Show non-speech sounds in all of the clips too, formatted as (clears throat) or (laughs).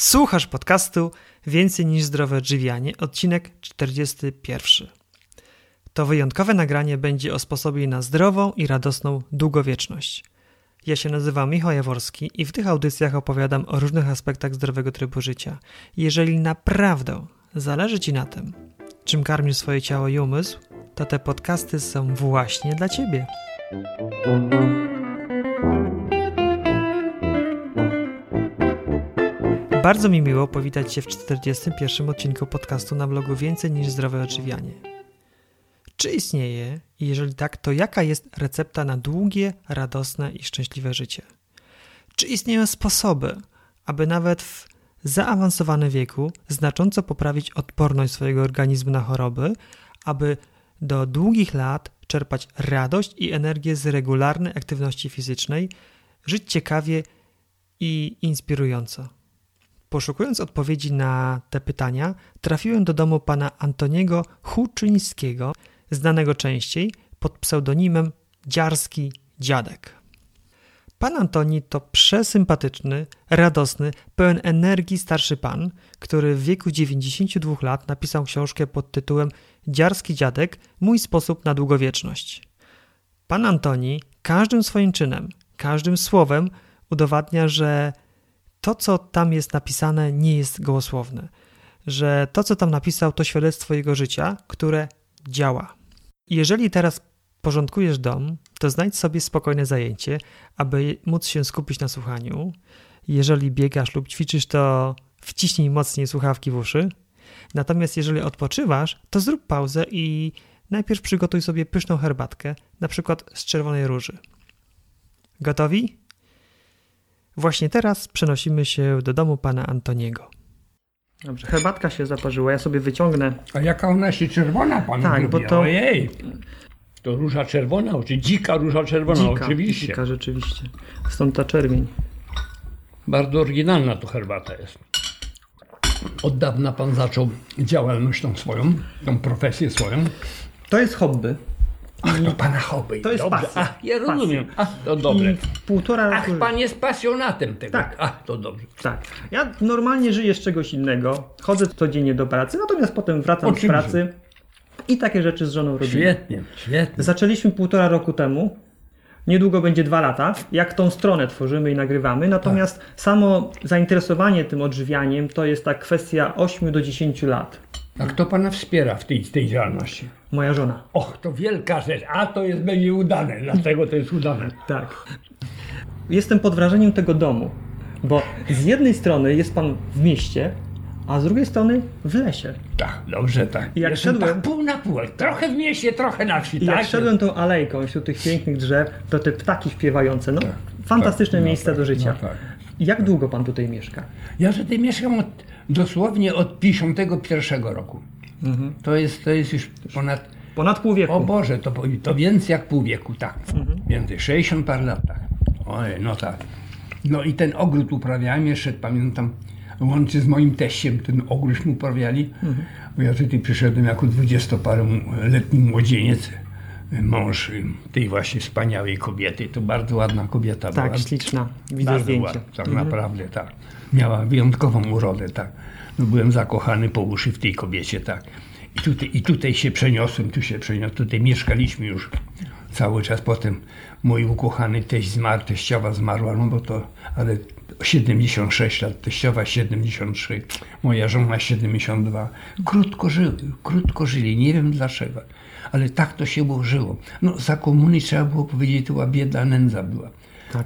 Słuchasz podcastu Więcej niż zdrowe odżywianie, odcinek 41. To wyjątkowe nagranie będzie o sposobie na zdrową i radosną długowieczność. Ja się nazywam Michał Jaworski i w tych audycjach opowiadam o różnych aspektach zdrowego trybu życia. Jeżeli naprawdę zależy Ci na tym, czym karmisz swoje ciało i umysł, to te podcasty są właśnie dla Ciebie. Bardzo mi miło powitać Cię w 41. odcinku podcastu na blogu Więcej niż zdrowe odżywianie. Czy istnieje i jeżeli tak, to jaka jest recepta na długie, radosne i szczęśliwe życie? Czy istnieją sposoby, aby nawet w zaawansowanym wieku znacząco poprawić odporność swojego organizmu na choroby, aby do długich lat czerpać radość i energię z regularnej aktywności fizycznej, żyć ciekawie i inspirująco? Poszukując odpowiedzi na te pytania, trafiłem do domu pana Antoniego Huczyńskiego, znanego częściej pod pseudonimem Dziarski Dziadek. Pan Antoni to przesympatyczny, radosny, pełen energii starszy pan, który w wieku 92 lat napisał książkę pod tytułem Dziarski Dziadek Mój sposób na długowieczność. Pan Antoni każdym swoim czynem, każdym słowem udowadnia, że to, co tam jest napisane, nie jest gołosłowne. Że to, co tam napisał, to świadectwo jego życia, które działa. Jeżeli teraz porządkujesz dom, to znajdź sobie spokojne zajęcie, aby móc się skupić na słuchaniu. Jeżeli biegasz lub ćwiczysz, to wciśnij mocniej słuchawki w uszy. Natomiast jeżeli odpoczywasz, to zrób pauzę i najpierw przygotuj sobie pyszną herbatkę, na przykład z czerwonej róży. Gotowi? Właśnie teraz przenosimy się do domu pana Antoniego. Dobrze, herbatka się zaparzyła, ja sobie wyciągnę. A jaka ona się czerwona pan Tak, lubi? bo to- Ojej. To róża czerwona, czy dzika róża czerwona, Dzika, oczywiście. dzika rzeczywiście. Stąd ta czerwień. Bardzo oryginalna to herbata jest. Od dawna pan zaczął działalność tą swoją, tą profesję swoją. To jest hobby. Ach, to pana hobby. To jest dobrze. pasja. Ach, ja rozumiem. Ach, to dobre. I półtora roku... Ach, pan jest pasjonatem tego. Tak. Ach, to dobrze. Tak. Ja normalnie żyję z czegoś innego. Chodzę codziennie do pracy, natomiast potem wracam Oczywiście. z pracy i takie rzeczy z żoną robimy. Świetnie, świetnie. Zaczęliśmy półtora roku temu. Niedługo będzie dwa lata, jak tą stronę tworzymy i nagrywamy. Natomiast samo zainteresowanie tym odżywianiem to jest ta kwestia 8 do 10 lat. A kto pana wspiera w tej, tej działalności? Moja żona. Och, to wielka rzecz. A to jest będzie udane, dlatego to jest udane. Tak. Jestem pod wrażeniem tego domu, bo z jednej strony jest pan w mieście, a z drugiej strony w lesie. Tak, dobrze, tak. I jak Jestem szedłem- tak pół na pół. Trochę w mieście, trochę na wsi, I tak? jak szedłem tą alejką wśród tych pięknych drzew, to te ptaki śpiewające, no fantastyczne tak, no miejsce tak, do życia. no tak. Jak długo pan tutaj mieszka? Ja tutaj mieszkam od, dosłownie od 51 roku. Mhm. To, jest, to jest już ponad... Ponad pół wieku. O Boże, to, to więcej jak pół wieku, tak. Mhm. Więcej, 60 par lat, tak. Oj, no tak. No i ten ogród uprawiałem jeszcze, pamiętam, łącznie z moim teściem ten ogródśmy uprawiali. Mhm. Bo ja tutaj przyszedłem jako dwudziestoparoletni młodzieniec, mąż tej właśnie wspaniałej kobiety. To bardzo ładna kobieta była. tak, śliczna. Widzę Bardzo zdjęcie. ładna, tak naprawdę, tak. Miała wyjątkową urodę, tak. No, byłem zakochany po uszy w tej kobiecie, tak. I tutaj, I tutaj się przeniosłem, tu się przeniosłem, tutaj mieszkaliśmy już cały czas. Potem mój ukochany teść zmarł, teściowa zmarła, no bo to, ale 76 lat, teściowa 73, moja żona 72. Krótko żyły, krótko żyli, nie wiem dlaczego, ale tak to się ułożyło. No za komuny trzeba było powiedzieć, to była bieda, nędza była.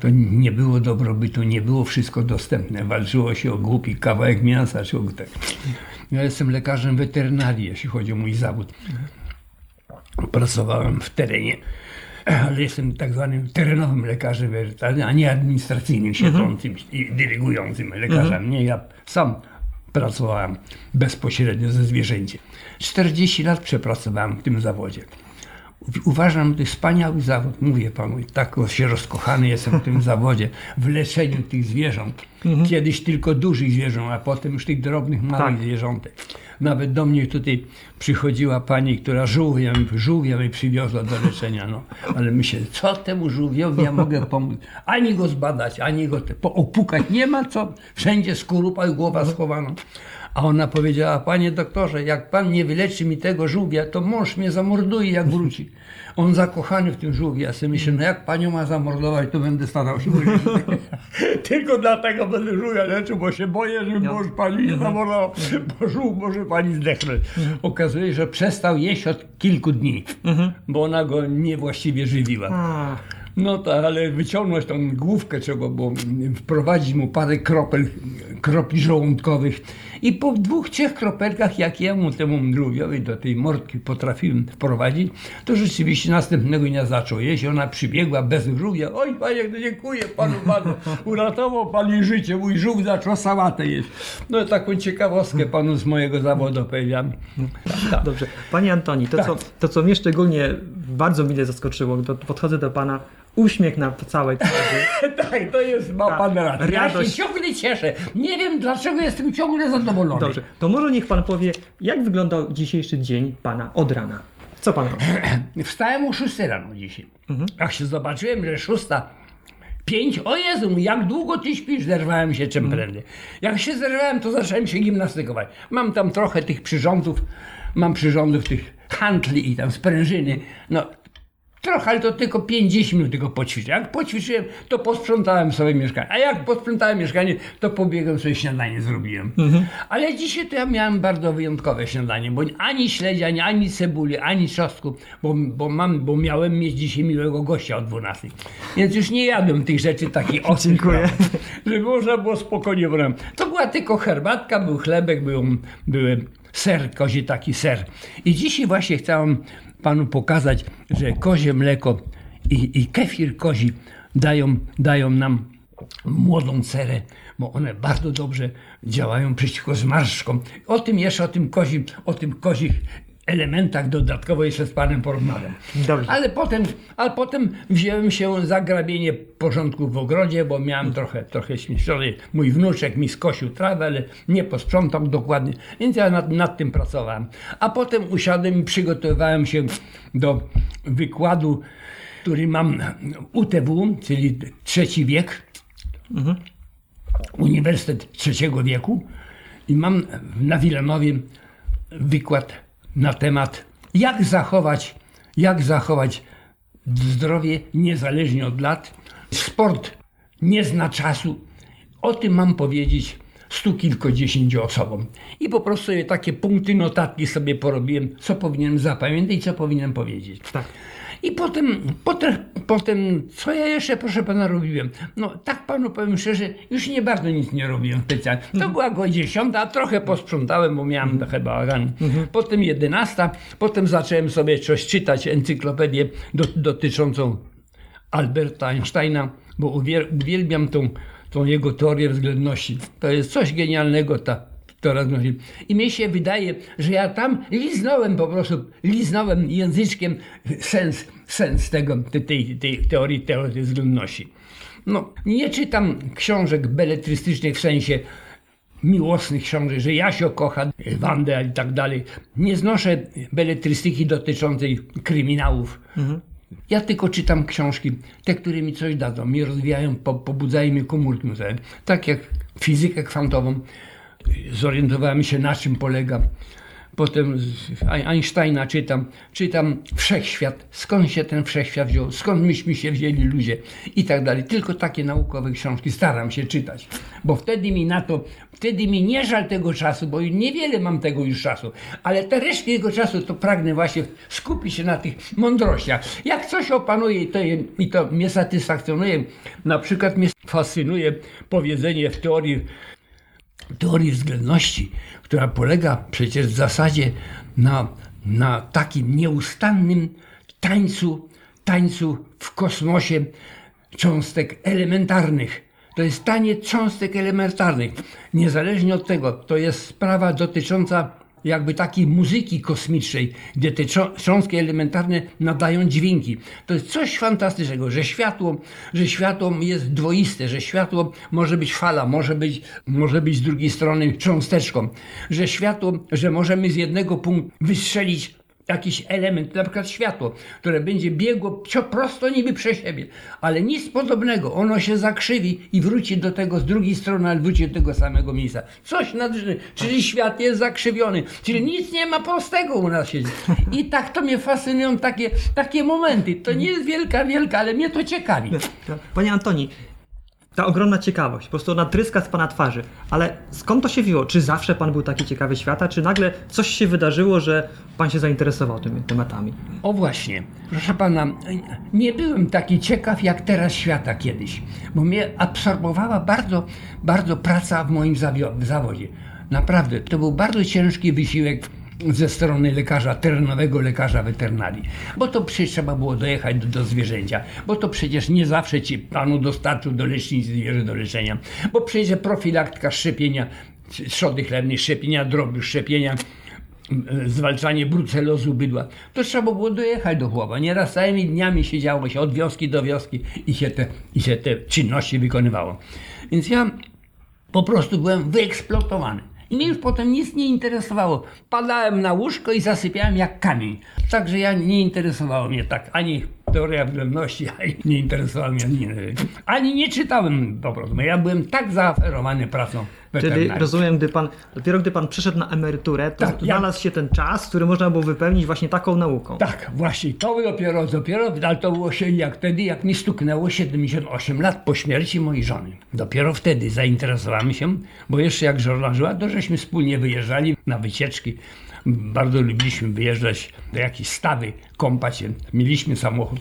To nie było dobrobytu, nie było wszystko dostępne. Walczyło się o głupi kawałek mięsa, czy o tak. Ja jestem lekarzem weterynarii, jeśli chodzi o mój zawód. Pracowałem w terenie, ale jestem tak zwanym terenowym lekarzem weterynarii, a nie administracyjnym, siedzącym i dyrygującym lekarzem. Nie, ja sam pracowałem bezpośrednio ze zwierzęciem. 40 lat przepracowałem w tym zawodzie. Uważam, to jest wspaniały zawód, mówię panu, i tak się rozkochany jestem w tym (laughs) zawodzie, w leczeniu tych zwierząt. Kiedyś tylko dużych zwierząt, a potem już tych drobnych, małych Tak. zwierzątek. Nawet do mnie tutaj przychodziła pani, która żółwia, żółwia mi przywiozła do leczenia, no. Ale myślę, co temu żółwiowi ja mogę pomóc? Ani go zbadać, ani go te, opukać nie ma co, wszędzie skorupa i głowa schowana. A ona powiedziała, panie doktorze, jak pan nie wyleczy mi tego żółwia, to mąż mnie zamorduje, jak wróci. On zakochany w tym żółwiu. Ja sobie myślę, no jak panią ma zamordować, to będę starał się. (laughs) Tylko dlatego będę żółwia leczył, bo się boję, że mąż pani nie zamordował, bo żółw może pani zdechnąć. Okazuje się, że przestał jeść od kilku dni, bo ona go niewłaściwie żywiła. No tak, ale wyciągnąć tą główkę trzeba było, wprowadzić mu parę kropel, kropli żołądkowych i po dwóch, trzech kropelkach, jak ja mu temu mdlówiowi do tej mordki potrafiłem wprowadzić, to rzeczywiście następnego dnia zaczął jeść. Ona przybiegła bez żółwia. Oj panie, dziękuję panu bardzo, uratował pan mi życie, mój żółw zaczął sałatę jeść. No taką ciekawostkę panu z mojego zawodu powiedziałem. Tak. (laughs) dobrze. Panie Antoni, to, Tak. co, to co mnie szczególnie bardzo mile zaskoczyło, to podchodzę do pana, uśmiech na całej twarzy. (laughs) Tak, to jest, ma pan rację. Ja radość. się ciągle cieszę. Nie wiem, dlaczego jestem ciągle zadowolony. Dobrze, to może niech pan powie, jak wyglądał dzisiejszy dzień pana od rana? Co pan robi? (clears throat) Wstałem o 6 rano dzisiaj. Jak się zobaczyłem, że szósta pięć, o Jezu, jak długo ty śpisz? Zerwałem się czym prędzej. Jak się zerwałem, to zacząłem się gimnastykować. Mam tam trochę tych przyrządów, mam przyrządów tych handli i tam sprężyny. No, trochę, ale to tylko 50 minut tylko poćwiczyłem. Jak poćwiczyłem, to posprzątałem sobie mieszkanie. A jak posprzątałem mieszkanie, to pobiegłem sobie śniadanie zrobiłem. Ale dzisiaj to ja miałem bardzo wyjątkowe śniadanie, bo ani śledzia, ani, ani cebuli, ani czosnku, bo, bo, mam, bo miałem mieć dzisiaj miłego gościa o 12. Więc już nie jadłem tych rzeczy takich (laughs) ostrych. Dziękuję. Żeby można było spokojnie brać. To była tylko herbatka, był chlebek, był, były ser, kozi taki ser. I dzisiaj właśnie chciałem panu pokazać, że kozie mleko i, i kefir kozi dają, dają nam młodą cerę, bo one bardzo dobrze działają przeciwko zmarszczkom. O tym jeszcze, o tym kozim, o tym kozich elementach dodatkowo jeszcze z panem porozmawiam. Dobrze. Ale potem, ale potem wziąłem się za grabienie porządku w ogrodzie, bo miałem trochę, trochę śmieszony. Mój wnuczek mi skosił trawę, ale nie posprzątał dokładnie, więc ja nad, nad tym pracowałem. A potem usiadłem i przygotowywałem się do wykładu, który mam UTW, czyli trzeci wiek, Uniwersytet Trzeciego Wieku i mam na Wilanowie wykład na temat jak zachować, jak zachować zdrowie niezależnie od lat. Sport nie zna czasu. O tym mam powiedzieć stu kilkudziesięciu osobom. I po prostu takie punkty, notatki sobie porobiłem, co powinienem zapamiętać i co powinienem powiedzieć. Tak. I potem, potem, potem, co ja jeszcze, proszę pana, robiłem? No, tak panu powiem szczerze, już nie bardzo nic nie robiłem specjalnie. To była godzina dziesiąta, trochę posprzątałem, bo miałem trochę bałagan. Potem jedenasta, potem zacząłem sobie coś czytać, encyklopedię do, dotyczącą Alberta Einsteina, bo uwiel- uwielbiam tą, tą jego teorię względności. To jest coś genialnego, ta teoria względności. I mnie się wydaje, że ja tam liznąłem po prostu, liznąłem języczkiem sens, sens tego, tej, tej, tej teorii, teorii względności. No, nie czytam książek beletrystycznych w sensie miłosnych książek, że Jasio kocha Wandę i tak dalej. Nie znoszę beletrystyki dotyczącej kryminałów. Ja tylko czytam książki, te, które mi coś dadzą, mnie rozwijają, po, pobudzają mi komórki. Tak jak fizykę kwantową, zorientowałem się na czym polega. Potem Einsteina czytam, czytam Wszechświat, skąd się ten Wszechświat wziął, skąd myśmy się wzięli ludzie? I tak dalej. Tylko takie naukowe książki staram się czytać, bo wtedy mi na to, wtedy mi nie żal tego czasu, bo niewiele mam tego już czasu, ale te resztki tego czasu to pragnę właśnie skupić się na tych mądrościach. Jak coś opanuje to, je- i to mnie satysfakcjonuje, na przykład mnie fascynuje powiedzenie w teorii teorii względności, która polega przecież w zasadzie na, na takim nieustannym tańcu, tańcu w kosmosie cząstek elementarnych. To jest taniec cząstek elementarnych. Niezależnie od tego, to jest sprawa dotycząca jakby takiej muzyki kosmicznej, gdzie te cząstki elementarne nadają dźwięki. To jest coś fantastycznego, że światło, że światło jest dwoiste, że światło może być fala, może być, może być z drugiej strony cząsteczką, że światło, że możemy z jednego punktu wystrzelić jakiś element, na przykład światło, które będzie biegło prosto niby przez siebie, ale nic podobnego. Ono się zakrzywi i wróci do tego z drugiej strony, ale wróci do tego samego miejsca. Coś nadrzędne, czyli świat jest zakrzywiony, czyli nic nie ma prostego u nas. I tak to mnie fascynują takie, takie momenty. To nie jest wielka, wielka, ale mnie to ciekawi. Panie Antoni, ta ogromna ciekawość, po prostu ona tryska z pana twarzy. Ale skąd to się wzięło? Czy zawsze pan był taki ciekawy świata, czy nagle coś się wydarzyło, że pan się zainteresował tymi tematami? O właśnie, proszę pana, nie byłem taki ciekaw jak teraz świata kiedyś, bo mnie absorbowała bardzo, bardzo praca w moim zawodzie. Naprawdę, to był bardzo ciężki wysiłek ze strony lekarza, terenowego lekarza weterynarii. Bo to przecież trzeba było dojechać do, do zwierzęcia, bo to przecież nie zawsze ci panu dostarczył do lecznicy zwierzę do leczenia, bo przecież profilaktyka szczepienia trzody chlewnej, szczepienia drobiu, szczepienia zwalczanie brucelozu bydła. To trzeba było dojechać do chłopa. Nieraz całymi dniami siedziało się od wioski do wioski i się te, i się te czynności wykonywało. Więc ja po prostu byłem wyeksploatowany. I mnie już potem nic nie interesowało. Padałem na łóżko i zasypiałem jak kamień. Także ja nie interesowało mnie tak ani teoria względności, ani (laughs) nie interesowało mnie ani, ani nie czytałem po prostu. Ja byłem tak zaaferowany pracą Czyli rozumiem, gdy pan, dopiero gdy pan przyszedł na emeryturę, to tak, znalazł ja... się ten czas, który można było wypełnić właśnie taką nauką. Tak, właśnie. To dopiero, dopiero, ale to było się jak wtedy, jak mi stuknęło 78 lat po śmierci mojej żony. Dopiero wtedy zainteresowałem się, bo jeszcze jak żona żyła, to żeśmy wspólnie wyjeżdżali na wycieczki. Bardzo lubiliśmy wyjeżdżać do jakiejś stawy, kąpać się. Mieliśmy samochód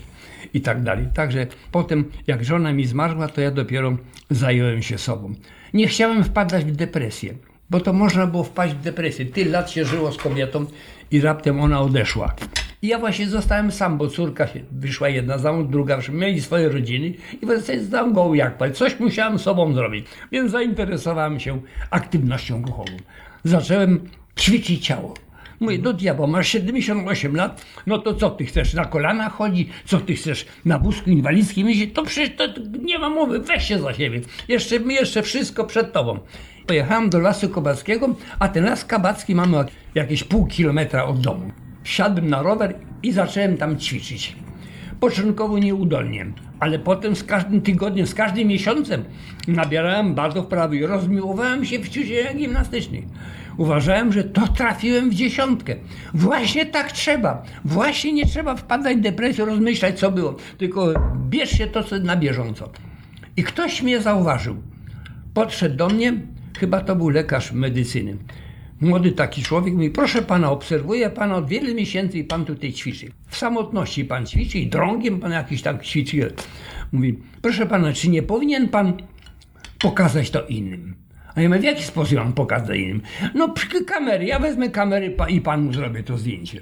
i tak dalej. Także potem, jak żona mi zmarła, to ja dopiero zająłem się sobą. Nie chciałem wpadać w depresję, bo to można było wpaść w depresję. Tyle lat się żyło z kobietą i raptem ona odeszła. I ja właśnie zostałem sam, bo córka się wyszła jedna za mną, druga, mieli swoje rodziny i właśnie zdałem go jak pal. Coś musiałem sobą zrobić, więc zainteresowałem się aktywnością ruchową. Zacząłem ćwiczyć ciało. Mówię, do diabła, masz 78 lat, no to co ty chcesz, na kolana chodzi? Co ty chcesz, na wózku inwalidzkim jeździć? To przecież to, nie ma mowy, weź się za siebie. Jeszcze, jeszcze wszystko przed tobą. Pojechałem do Lasu Kabackiego, a ten Las Kabacki mamy jakieś pół kilometra od domu. Siadłem na rower i zacząłem tam ćwiczyć. Początkowo nieudolnie, ale potem z każdym tygodniem, z każdym miesiącem nabierałem bardzo wprawy i rozmiłowałem się w ćwiczeniach gimnastycznych. Uważałem, że to trafiłem w dziesiątkę. Właśnie tak trzeba. Właśnie nie trzeba wpadać w depresję, rozmyślać co było, tylko bierz się to na bieżąco. I ktoś mnie zauważył. Podszedł do mnie, chyba to był lekarz medycyny. Młody taki człowiek mówi, proszę pana, obserwuję pana od wielu miesięcy i pan tutaj ćwiczy. W samotności pan ćwiczy i drągiem pan jakiś tam ćwiczy. Mówi, proszę pana, czy nie powinien pan pokazać to innym? A ja mówię, w jaki sposób mam pokazać innym? No przy kamery, ja wezmę kamery i panu zrobię to zdjęcie.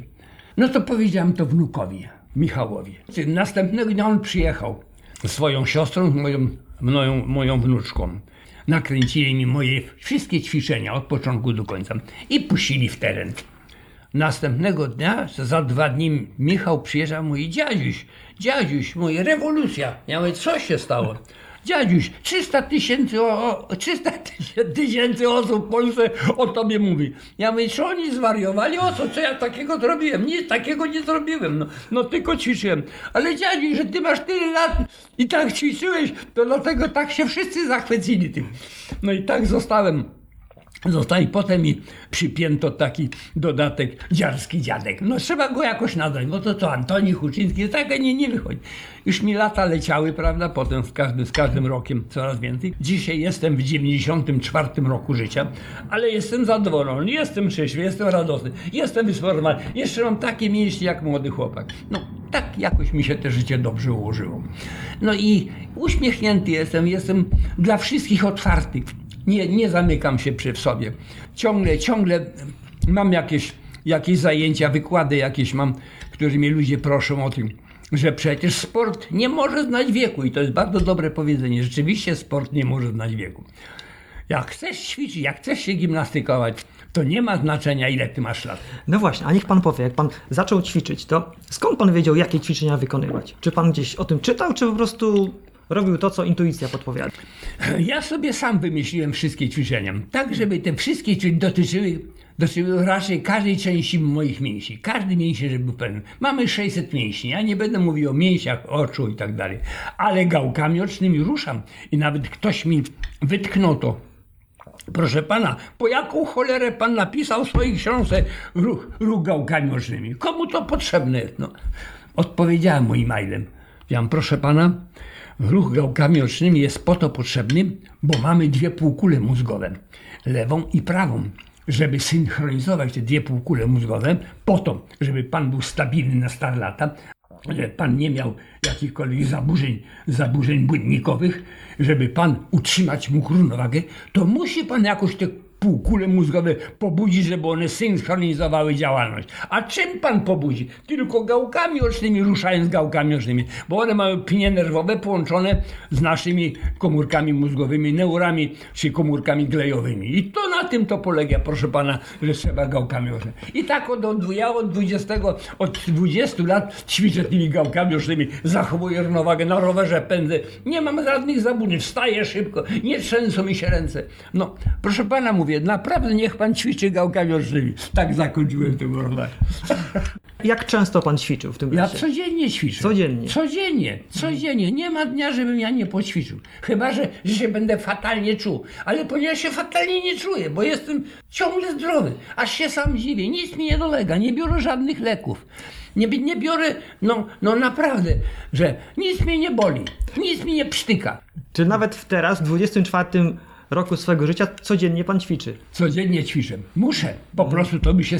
No to powiedziałem to wnukowi, Michałowi. Następnego dnia on przyjechał swoją siostrą, moją, moją, moją wnuczką. Nakręcili mi moje wszystkie ćwiczenia od początku do końca i puścili w teren. Następnego dnia, za dwa dni, Michał przyjeżdża i mówi, dziadziuś, dziadziuś, mój rewolucja. Ja mówię, co się stało? Dziadziuś, 300 tysięcy, 300 tysięcy osób w Polsce o tobie mówi. Ja mówię, czy oni zwariowali? O co, co ja takiego zrobiłem? Nic takiego nie zrobiłem, no, no tylko ćwiczyłem. Ale dziadziuś, że ty masz tyle lat i tak ćwiczyłeś, to dlatego tak się wszyscy zachwycili tym. No i tak zostałem Został i potem mi przypięto taki dodatek dziarski dziadek. No trzeba go jakoś nadać, bo to co, Antoni Huczyński, tak nie, nie wychodzi. Już mi lata leciały, prawda, potem z każdym, z każdym rokiem coraz więcej. Dzisiaj jestem w 94 roku życia, ale jestem zadowolony, jestem szczęśliwy, jestem radosny, jestem wysportowany. Jeszcze mam takie mięśnie jak młody chłopak. No tak jakoś mi się te życie dobrze ułożyło. No i uśmiechnięty jestem, jestem dla wszystkich otwarty nie, nie zamykam się przy sobie. Ciągle, ciągle mam jakieś, jakieś zajęcia, wykłady jakieś mam, którymi ludzie proszą o tym, że przecież sport nie może znać wieku i to jest bardzo dobre powiedzenie. Rzeczywiście sport nie może znać wieku. Jak chcesz ćwiczyć, jak chcesz się gimnastykować, to nie ma znaczenia, ile ty masz lat. No właśnie, a niech pan powie, jak pan zaczął ćwiczyć, to skąd pan wiedział, jakie ćwiczenia wykonywać? Czy pan gdzieś o tym czytał, czy po prostu robił to, co intuicja podpowiada? Ja sobie sam wymyśliłem wszystkie ćwiczenia, tak żeby te wszystkie ćwiczenia dotyczyły, dotyczyły raczej każdej części moich mięśni. Każdy mięsień, żeby był pewny. Mamy 600 mięśni, ja nie będę mówił o mięsiach oczu i tak dalej, ale gałkami ocznymi ruszam i nawet ktoś mi wytknął to Proszę pana, po jaką cholerę pan napisał w swojej książce ruch, ruch gałkami ocznymi? Komu to potrzebne? No, odpowiedziałem mu e-mailem. Ja proszę pana, ruch gałkami ocznymi jest po to potrzebny, bo mamy dwie półkule mózgowe, lewą i prawą. Żeby synchronizować te dwie półkule mózgowe, po to, żeby pan był stabilny na stare lata, że pan nie miał jakichkolwiek zaburzeń, zaburzeń błędnikowych, żeby pan utrzymać mógł równowagę, to musi pan jakoś te półkule mózgowe pobudzić, żeby one synchronizowały działalność. A czym pan pobudzi? Tylko gałkami ocznymi, ruszając gałkami ocznymi, bo one mają pnie nerwowe połączone z naszymi komórkami mózgowymi, neurami czy komórkami glejowymi. I to na tym to polega, proszę pana, że trzeba gałkami ocznymi. I tak od, od, ja od 20, od 20 lat ćwiczę tymi gałkami ocznymi, zachowuję równowagę, na rowerze pędzę, nie mam żadnych zaburzeń, wstaję szybko, nie trzęsą mi się ręce. No, proszę pana, mówię, mówię, naprawdę niech pan ćwiczy gałkami ocznymi. Tak zakończyłem ten rozmowę. Jak często pan ćwiczył w tym Ja lesie? codziennie ćwiczę. Codziennie. Codziennie, codziennie. Nie ma dnia, żebym ja nie poćwiczył. Chyba, że, że się będę fatalnie czuł. Ale ponieważ się fatalnie nie czuję, bo jestem ciągle zdrowy, aż się sam dziwię. Nic mi nie dolega, nie biorę żadnych leków. Nie, nie biorę, no, no naprawdę, że nic mnie nie boli, nic mi nie psztyka. Czy nawet teraz, w 24 roku swojego życia, codziennie pan ćwiczy? Codziennie ćwiczę. Muszę. Po prostu to mi się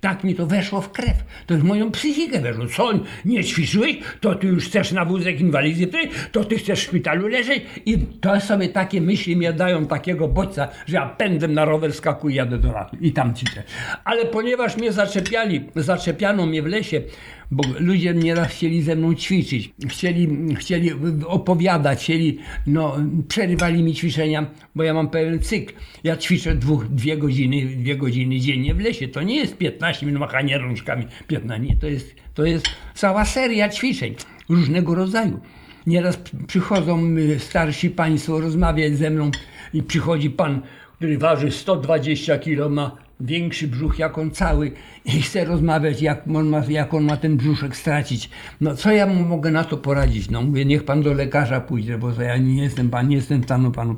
tak mi to weszło w krew. To w moją psychikę weszło. Co, nie ćwiczyłeś? To ty już chcesz na wózek inwalidzki, to ty chcesz w szpitalu leżeć i to sobie takie myśli mnie dają takiego bodźca, że ja pędem na rower skakuję, jadę do lasu i tam ćwiczę. Ale ponieważ mnie zaczepiali, zaczepiano mnie w lesie, bo ludzie nieraz chcieli ze mną ćwiczyć, chcieli, chcieli opowiadać, chcieli, no, przerywali mi ćwiczenia, bo ja mam pewien cykl. Ja ćwiczę dwóch, dwie godziny, dwie godziny dziennie w lesie. To nie jest 15 minut machania rączkami, 15, nie, to jest, to jest cała seria ćwiczeń różnego rodzaju. Nieraz przychodzą y, starsi państwo rozmawiać ze mną i przychodzi pan, który waży 120 kg, ma większy brzuch jak on cały i chce rozmawiać, jak on, ma, jak on ma ten brzuszek stracić. No co ja mu mogę na to poradzić? No mówię, niech pan do lekarza pójdzie, bo ja nie jestem pan, nie jestem stanu panu.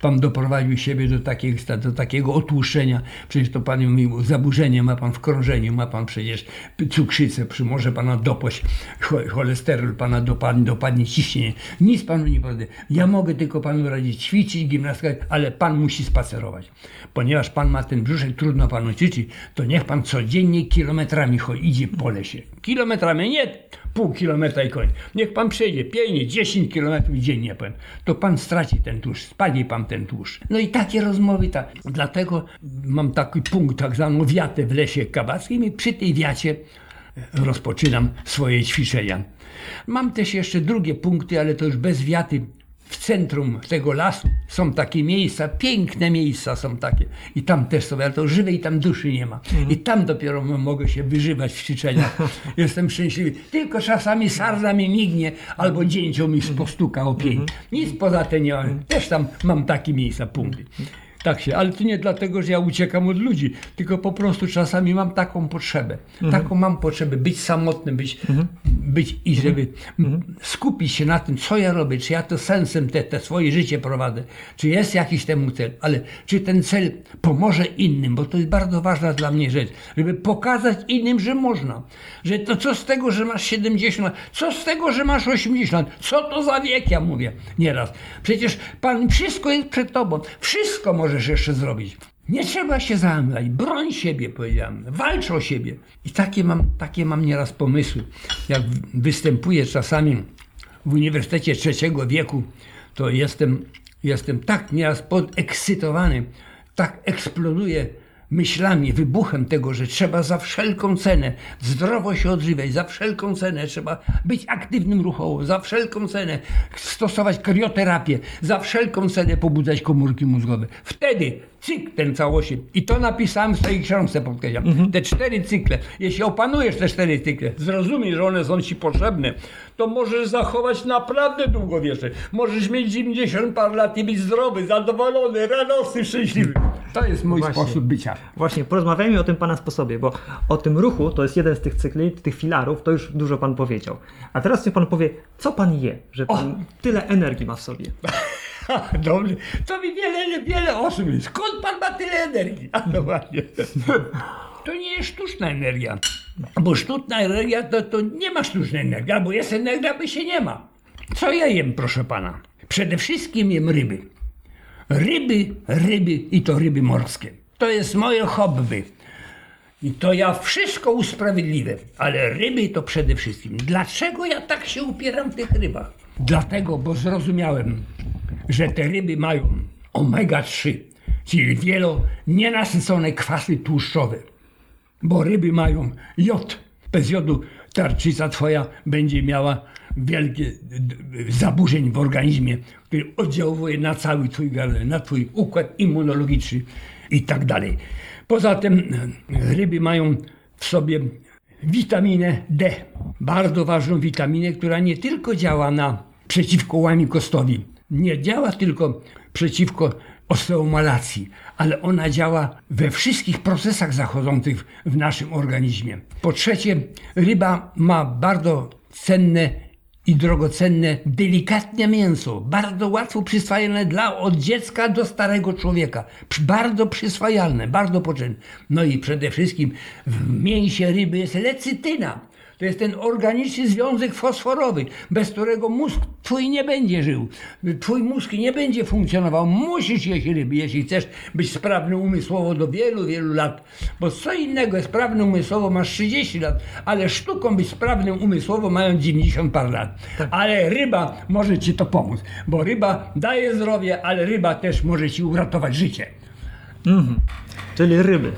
Pan doprowadził siebie do takiego, do takiego otłuszczenia. Przecież to pan mówił, zaburzenie ma pan w krążeniu, ma pan przecież cukrzycę, może pana dopaść, cho- cholesterol pana dopadnie, dopadnie ciśnienie. Nic panu nie powiem. Ja mogę tylko panu radzić ćwiczyć, gimnastykę, ale pan musi spacerować. Ponieważ pan ma ten brzuszek, trudno panu ćwiczyć, to niech pan codziennie kilometrami idzie po lesie. Kilometrami, nie pół kilometra i koniec. Niech pan przejdzie 5, 10 kilometrów dziennie, powiem. To pan straci ten tłuszcz, spali pan ten tłuszcz. No i takie rozmowy, tak. Dlatego mam taki punkt, tak zwaną wiatę w lesie kabackim i przy tej wiacie rozpoczynam swoje ćwiczenia. Mam też jeszcze drugie punkty, ale to już bez wiaty. W centrum tego lasu są takie miejsca, piękne miejsca są takie. I tam też są, ale to żywej tam duszy nie ma. I tam dopiero mogę się wyżywać w ćwiczeniach. (laughs) Jestem szczęśliwy. Tylko czasami sarna mi mignie, albo dzięcioł mi postuka o pień. Nic poza tym nie mam. Też tam mam takie miejsca, punkty. Tak się, ale to nie dlatego, że ja uciekam od ludzi, tylko po prostu czasami mam taką potrzebę. Taką mam potrzebę być samotnym, być, być i żeby m- skupić się na tym, co ja robię, czy ja to sensem te, te swoje życie prowadzę, czy jest jakiś temu cel, ale czy ten cel pomoże innym, bo to jest bardzo ważna dla mnie rzecz, żeby pokazać innym, że można. Że to co z tego, że masz 70 lat, co z tego, że masz 80 lat, co to za wiek, ja mówię nieraz. Przecież Pan, wszystko jest przed Tobą, wszystko możesz jeszcze zrobić. Nie trzeba się zamykać, broń siebie, powiedziałem, walcz o siebie. I takie mam, takie mam nieraz pomysły. Jak występuję czasami w Uniwersytecie Trzeciego Wieku, to jestem, jestem tak nieraz podekscytowany, tak eksploduje myślami, wybuchem tego, że trzeba za wszelką cenę zdrowo się odżywiać, za wszelką cenę trzeba być aktywnym ruchowo, za wszelką cenę stosować krioterapię, za wszelką cenę pobudzać komórki mózgowe. Wtedy cykl ten całości, i to napisałem w swojej książce, podkreślam, Mhm. te cztery cykle, jeśli opanujesz te cztery cykle, zrozumiesz, że one są ci potrzebne, to możesz zachować naprawdę długowieczność. Możesz mieć 90 par lat i być zdrowy, zadowolony, radosny, szczęśliwy. To jest mój Właśnie. sposób bycia. Właśnie, porozmawiajmy o tym Pana sposobie, bo o tym ruchu, to jest jeden z tych cykli, tych filarów, to już dużo Pan powiedział. A teraz niech Pan powie, co Pan je, że Pan tyle energii ma w sobie. (laughs) (laughs) Dobrze. To mi wiele, wiele osób mówi, skąd pan ma tyle energii? (laughs) A no właśnie. To nie jest sztuczna energia. Bo sztuczna energia to, to nie ma sztucznej energii. Albo jest energia, albo się nie ma. Co ja jem, proszę pana? Przede wszystkim jem ryby. Ryby, ryby i to ryby morskie. To jest moje hobby. I to ja wszystko usprawiedliwię, ale ryby to przede wszystkim. Dlaczego ja tak się upieram w tych rybach? Dlatego, bo zrozumiałem, że te ryby mają omega-3, czyli wielo nienasycone kwasy tłuszczowe. Bo ryby mają jod. Bez jodu tarczyca twoja będzie miała wielkie zaburzeń w organizmie, który oddziałuje na cały twój, na twój układ immunologiczny i tak dalej. Poza tym e, ryby mają w sobie witaminę D, bardzo ważną witaminę, która nie tylko działa na przeciwko łamikostowi, nie działa tylko przeciwko osteomalacji, ale ona działa we wszystkich procesach zachodzących w naszym organizmie. Po trzecie, ryba ma bardzo cenne i drogocenne, delikatne mięso, bardzo łatwo przyswajalne dla od dziecka do starego człowieka. Bardzo przyswajalne, bardzo potrzebne. No i przede wszystkim w mięsie ryby jest lecytyna. To jest ten organiczny związek fosforowy, bez którego mózg twój nie będzie żył. Twój mózg nie będzie funkcjonował. Musisz jeść ryby, jeśli chcesz być sprawny umysłowo do wielu, wielu lat. Bo co innego jest sprawny umysłowo, masz 30 lat, ale sztuką być sprawnym umysłowo mają 90 par lat. Ale ryba może ci to pomóc, bo ryba daje zdrowie, ale ryba też może ci uratować życie. Czyli ryby.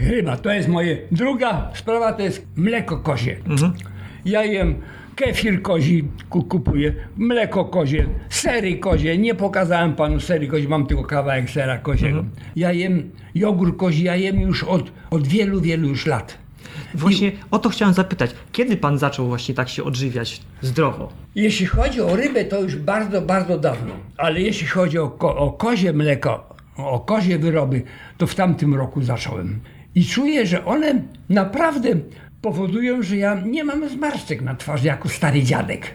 Ryba to jest moje. Druga sprawa to jest mleko kozie. Ja jem kefir kozi, ku- kupuję, mleko kozie, sery kozie. Nie pokazałem panu sery kozi, mam tylko kawałek sera koziego. Ja jem jogurt kozi, ja jem już od, od wielu, wielu już lat. Właśnie o to chciałem zapytać. Kiedy Pan zaczął właśnie tak się odżywiać zdrowo? Jeśli chodzi o rybę, to już bardzo, bardzo dawno. Ale jeśli chodzi o, ko- o kozie mleko, o kozie wyroby, to w tamtym roku zacząłem. I czuję, że one naprawdę powodują, że ja nie mam zmarszczek na twarzy jako stary dziadek.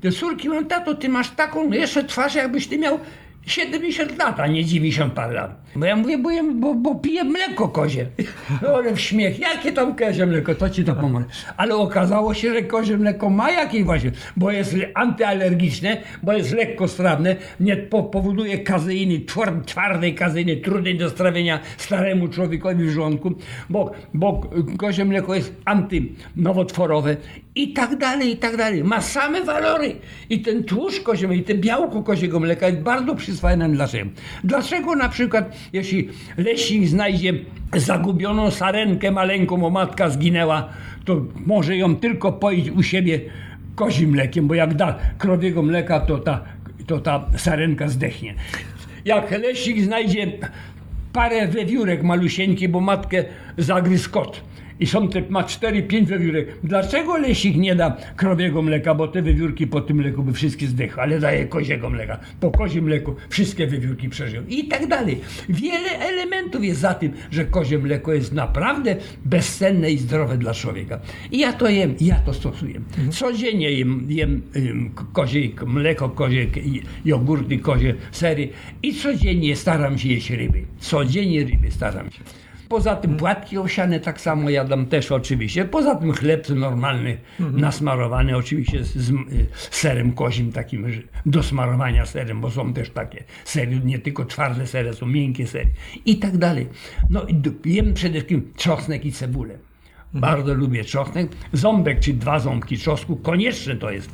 Te córki mówią, tato, ty masz taką jeszcze twarz, jakbyś ty miał 70 lat, a nie 90 parę lat. Bo ja mówię, bo, bo, bo piję mleko kozie. (laughs) One w śmiech, jakie tam kozie mleko, to ci to pomoże. Ale okazało się, że kozie mleko ma jakieś właśnie, bo jest antyalergiczne, bo jest lekko strawne, nie po, powoduje kazeiny, twar- twardej kazeiny, trudnej do strawienia staremu człowiekowi w żołądku, bo, bo kozie mleko jest antynowotworowe i tak dalej, i tak dalej. Ma same walory. I ten tłuszcz koziego, i ten białko koziego mleka jest bardzo dlaczego. Na przykład, jeśli leśnik znajdzie zagubioną sarenkę maleńką, bo matka zginęła, to może ją tylko poić u siebie kozim mlekiem, bo jak da krowiego mleka, to ta, to ta sarenka zdechnie. Jak leśnik znajdzie parę wewiórek malusieńkie, bo matkę zagryzł kot. I są te, ma 4-5 wewiórek. Dlaczego lesik nie da krowiego mleka? Bo te wewiórki po tym mleku by wszystkie zdechły, ale daje koziego mleka. Po kozim mleku wszystkie wewiórki przeżyją. I tak dalej. Wiele elementów jest za tym, że kozie mleko jest naprawdę bezcenne i zdrowe dla człowieka. I ja to jem, ja to stosuję. Codziennie jem, jem, kozie mleko, kozie jogurty, kozie sery i codziennie staram się jeść ryby. Codziennie ryby staram się. Poza tym płatki owsiane tak samo jadam też oczywiście. Poza tym chleb normalny, nasmarowany oczywiście z, z y, serem kozim takim do smarowania serem, bo są też takie sery, nie tylko twarde sery, są miękkie sery i tak dalej. No i jem przede wszystkim czosnek i cebulę. Bardzo lubię czosnek. Ząbek czy dwa ząbki czosnku, konieczne to jest.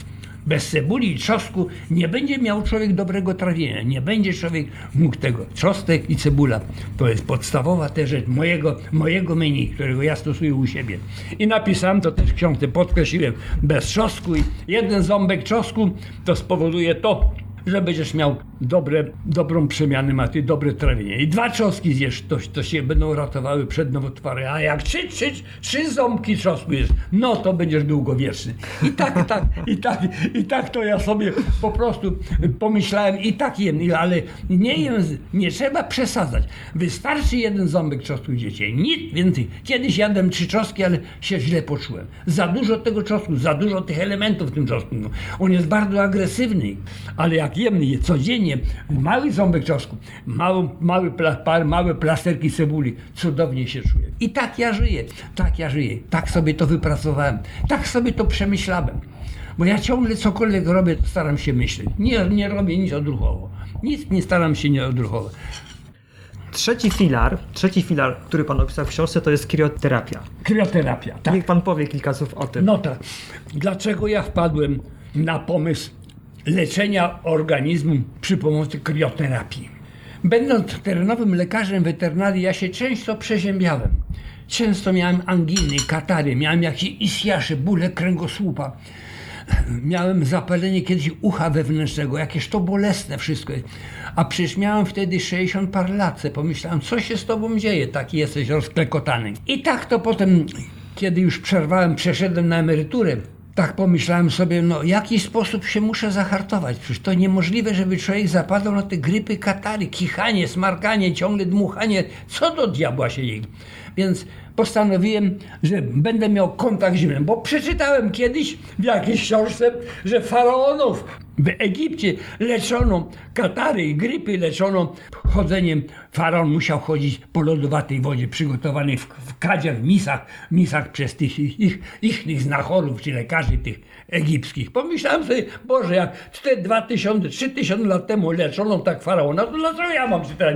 Bez cebuli i trzosku nie będzie miał człowiek dobrego trawienia, nie będzie człowiek mógł tego. Trzostek i cebula to jest podstawowa też rzecz mojego, mojego menu, którego ja stosuję u siebie. I napisałem to też w książce, podkreśliłem, bez trzosku i jeden ząbek trzosku to spowoduje to, że będziesz miał dobre, dobrą przemianę maty, dobre trawienie. I dwa trzoski zjesz, to, to się będą ratowały przed nowotworem. A jak trzy, trzy, trzy ząbki trzosku jesz, no to będziesz długowieczny. I tak, tak, i tak, i tak to ja sobie po prostu pomyślałem i tak jem, ale nie jem, nie trzeba przesadzać. Wystarczy jeden ząbek trzosku dziecię, nic więcej. Kiedyś jadłem trzy trzoski, ale się źle poczułem. Za dużo tego trzosku, za dużo tych elementów w tym trzosku. On jest bardzo agresywny, ale jak jemy je codziennie, mały ząbek trzosku, mały, mały, pla, małe plasterki cebuli, cudownie się czuję. I tak ja żyję, tak ja żyję, tak sobie to wypracowałem, tak sobie to przemyślałem. Bo ja ciągle cokolwiek robię, to staram się myśleć. Nie, nie robię nic odruchowo. Nic nie staram się nie odruchowo. Trzeci filar, trzeci filar, który pan opisał w książce, to jest krioterapia. Krioterapia, tak. Niech pan powie kilka słów o tym. No tak. Dlaczego ja wpadłem na pomysł leczenia organizmu przy pomocy krioterapii. Będąc terenowym lekarzem weterynarii, ja się często przeziębiałem. Często miałem anginy, katary, miałem jakieś isjasze, bóle kręgosłupa. Miałem zapalenie kiedyś ucha wewnętrznego, jakieś to bolesne wszystko. A przecież miałem wtedy 60 par lat. Pomyślałem, co się z tobą dzieje, taki jesteś rozklekotany. I tak to potem, kiedy już przerwałem, przeszedłem na emeryturę, tak pomyślałem sobie, no w jaki sposób się muszę zahartować. Przecież to niemożliwe, żeby człowiek zapadał na te grypy katary, kichanie, smarkanie, ciągle dmuchanie. Co do diabła się jej. Więc postanowiłem, że będę miał kontakt z zimnem, bo przeczytałem kiedyś w jakiejś książce, że faraonów w Egipcie leczono katary i grypy leczono chodzeniem. Faraon musiał chodzić po lodowatej wodzie przygotowanej w, w kadziach, w misach, misach przez tych ich, ich, ich znachorów, czy lekarzy tych egipskich. Pomyślałem sobie, Boże, jak 4, 2000, 3000 lat temu leczono tak faraona, to dlaczego ja mam się teraz?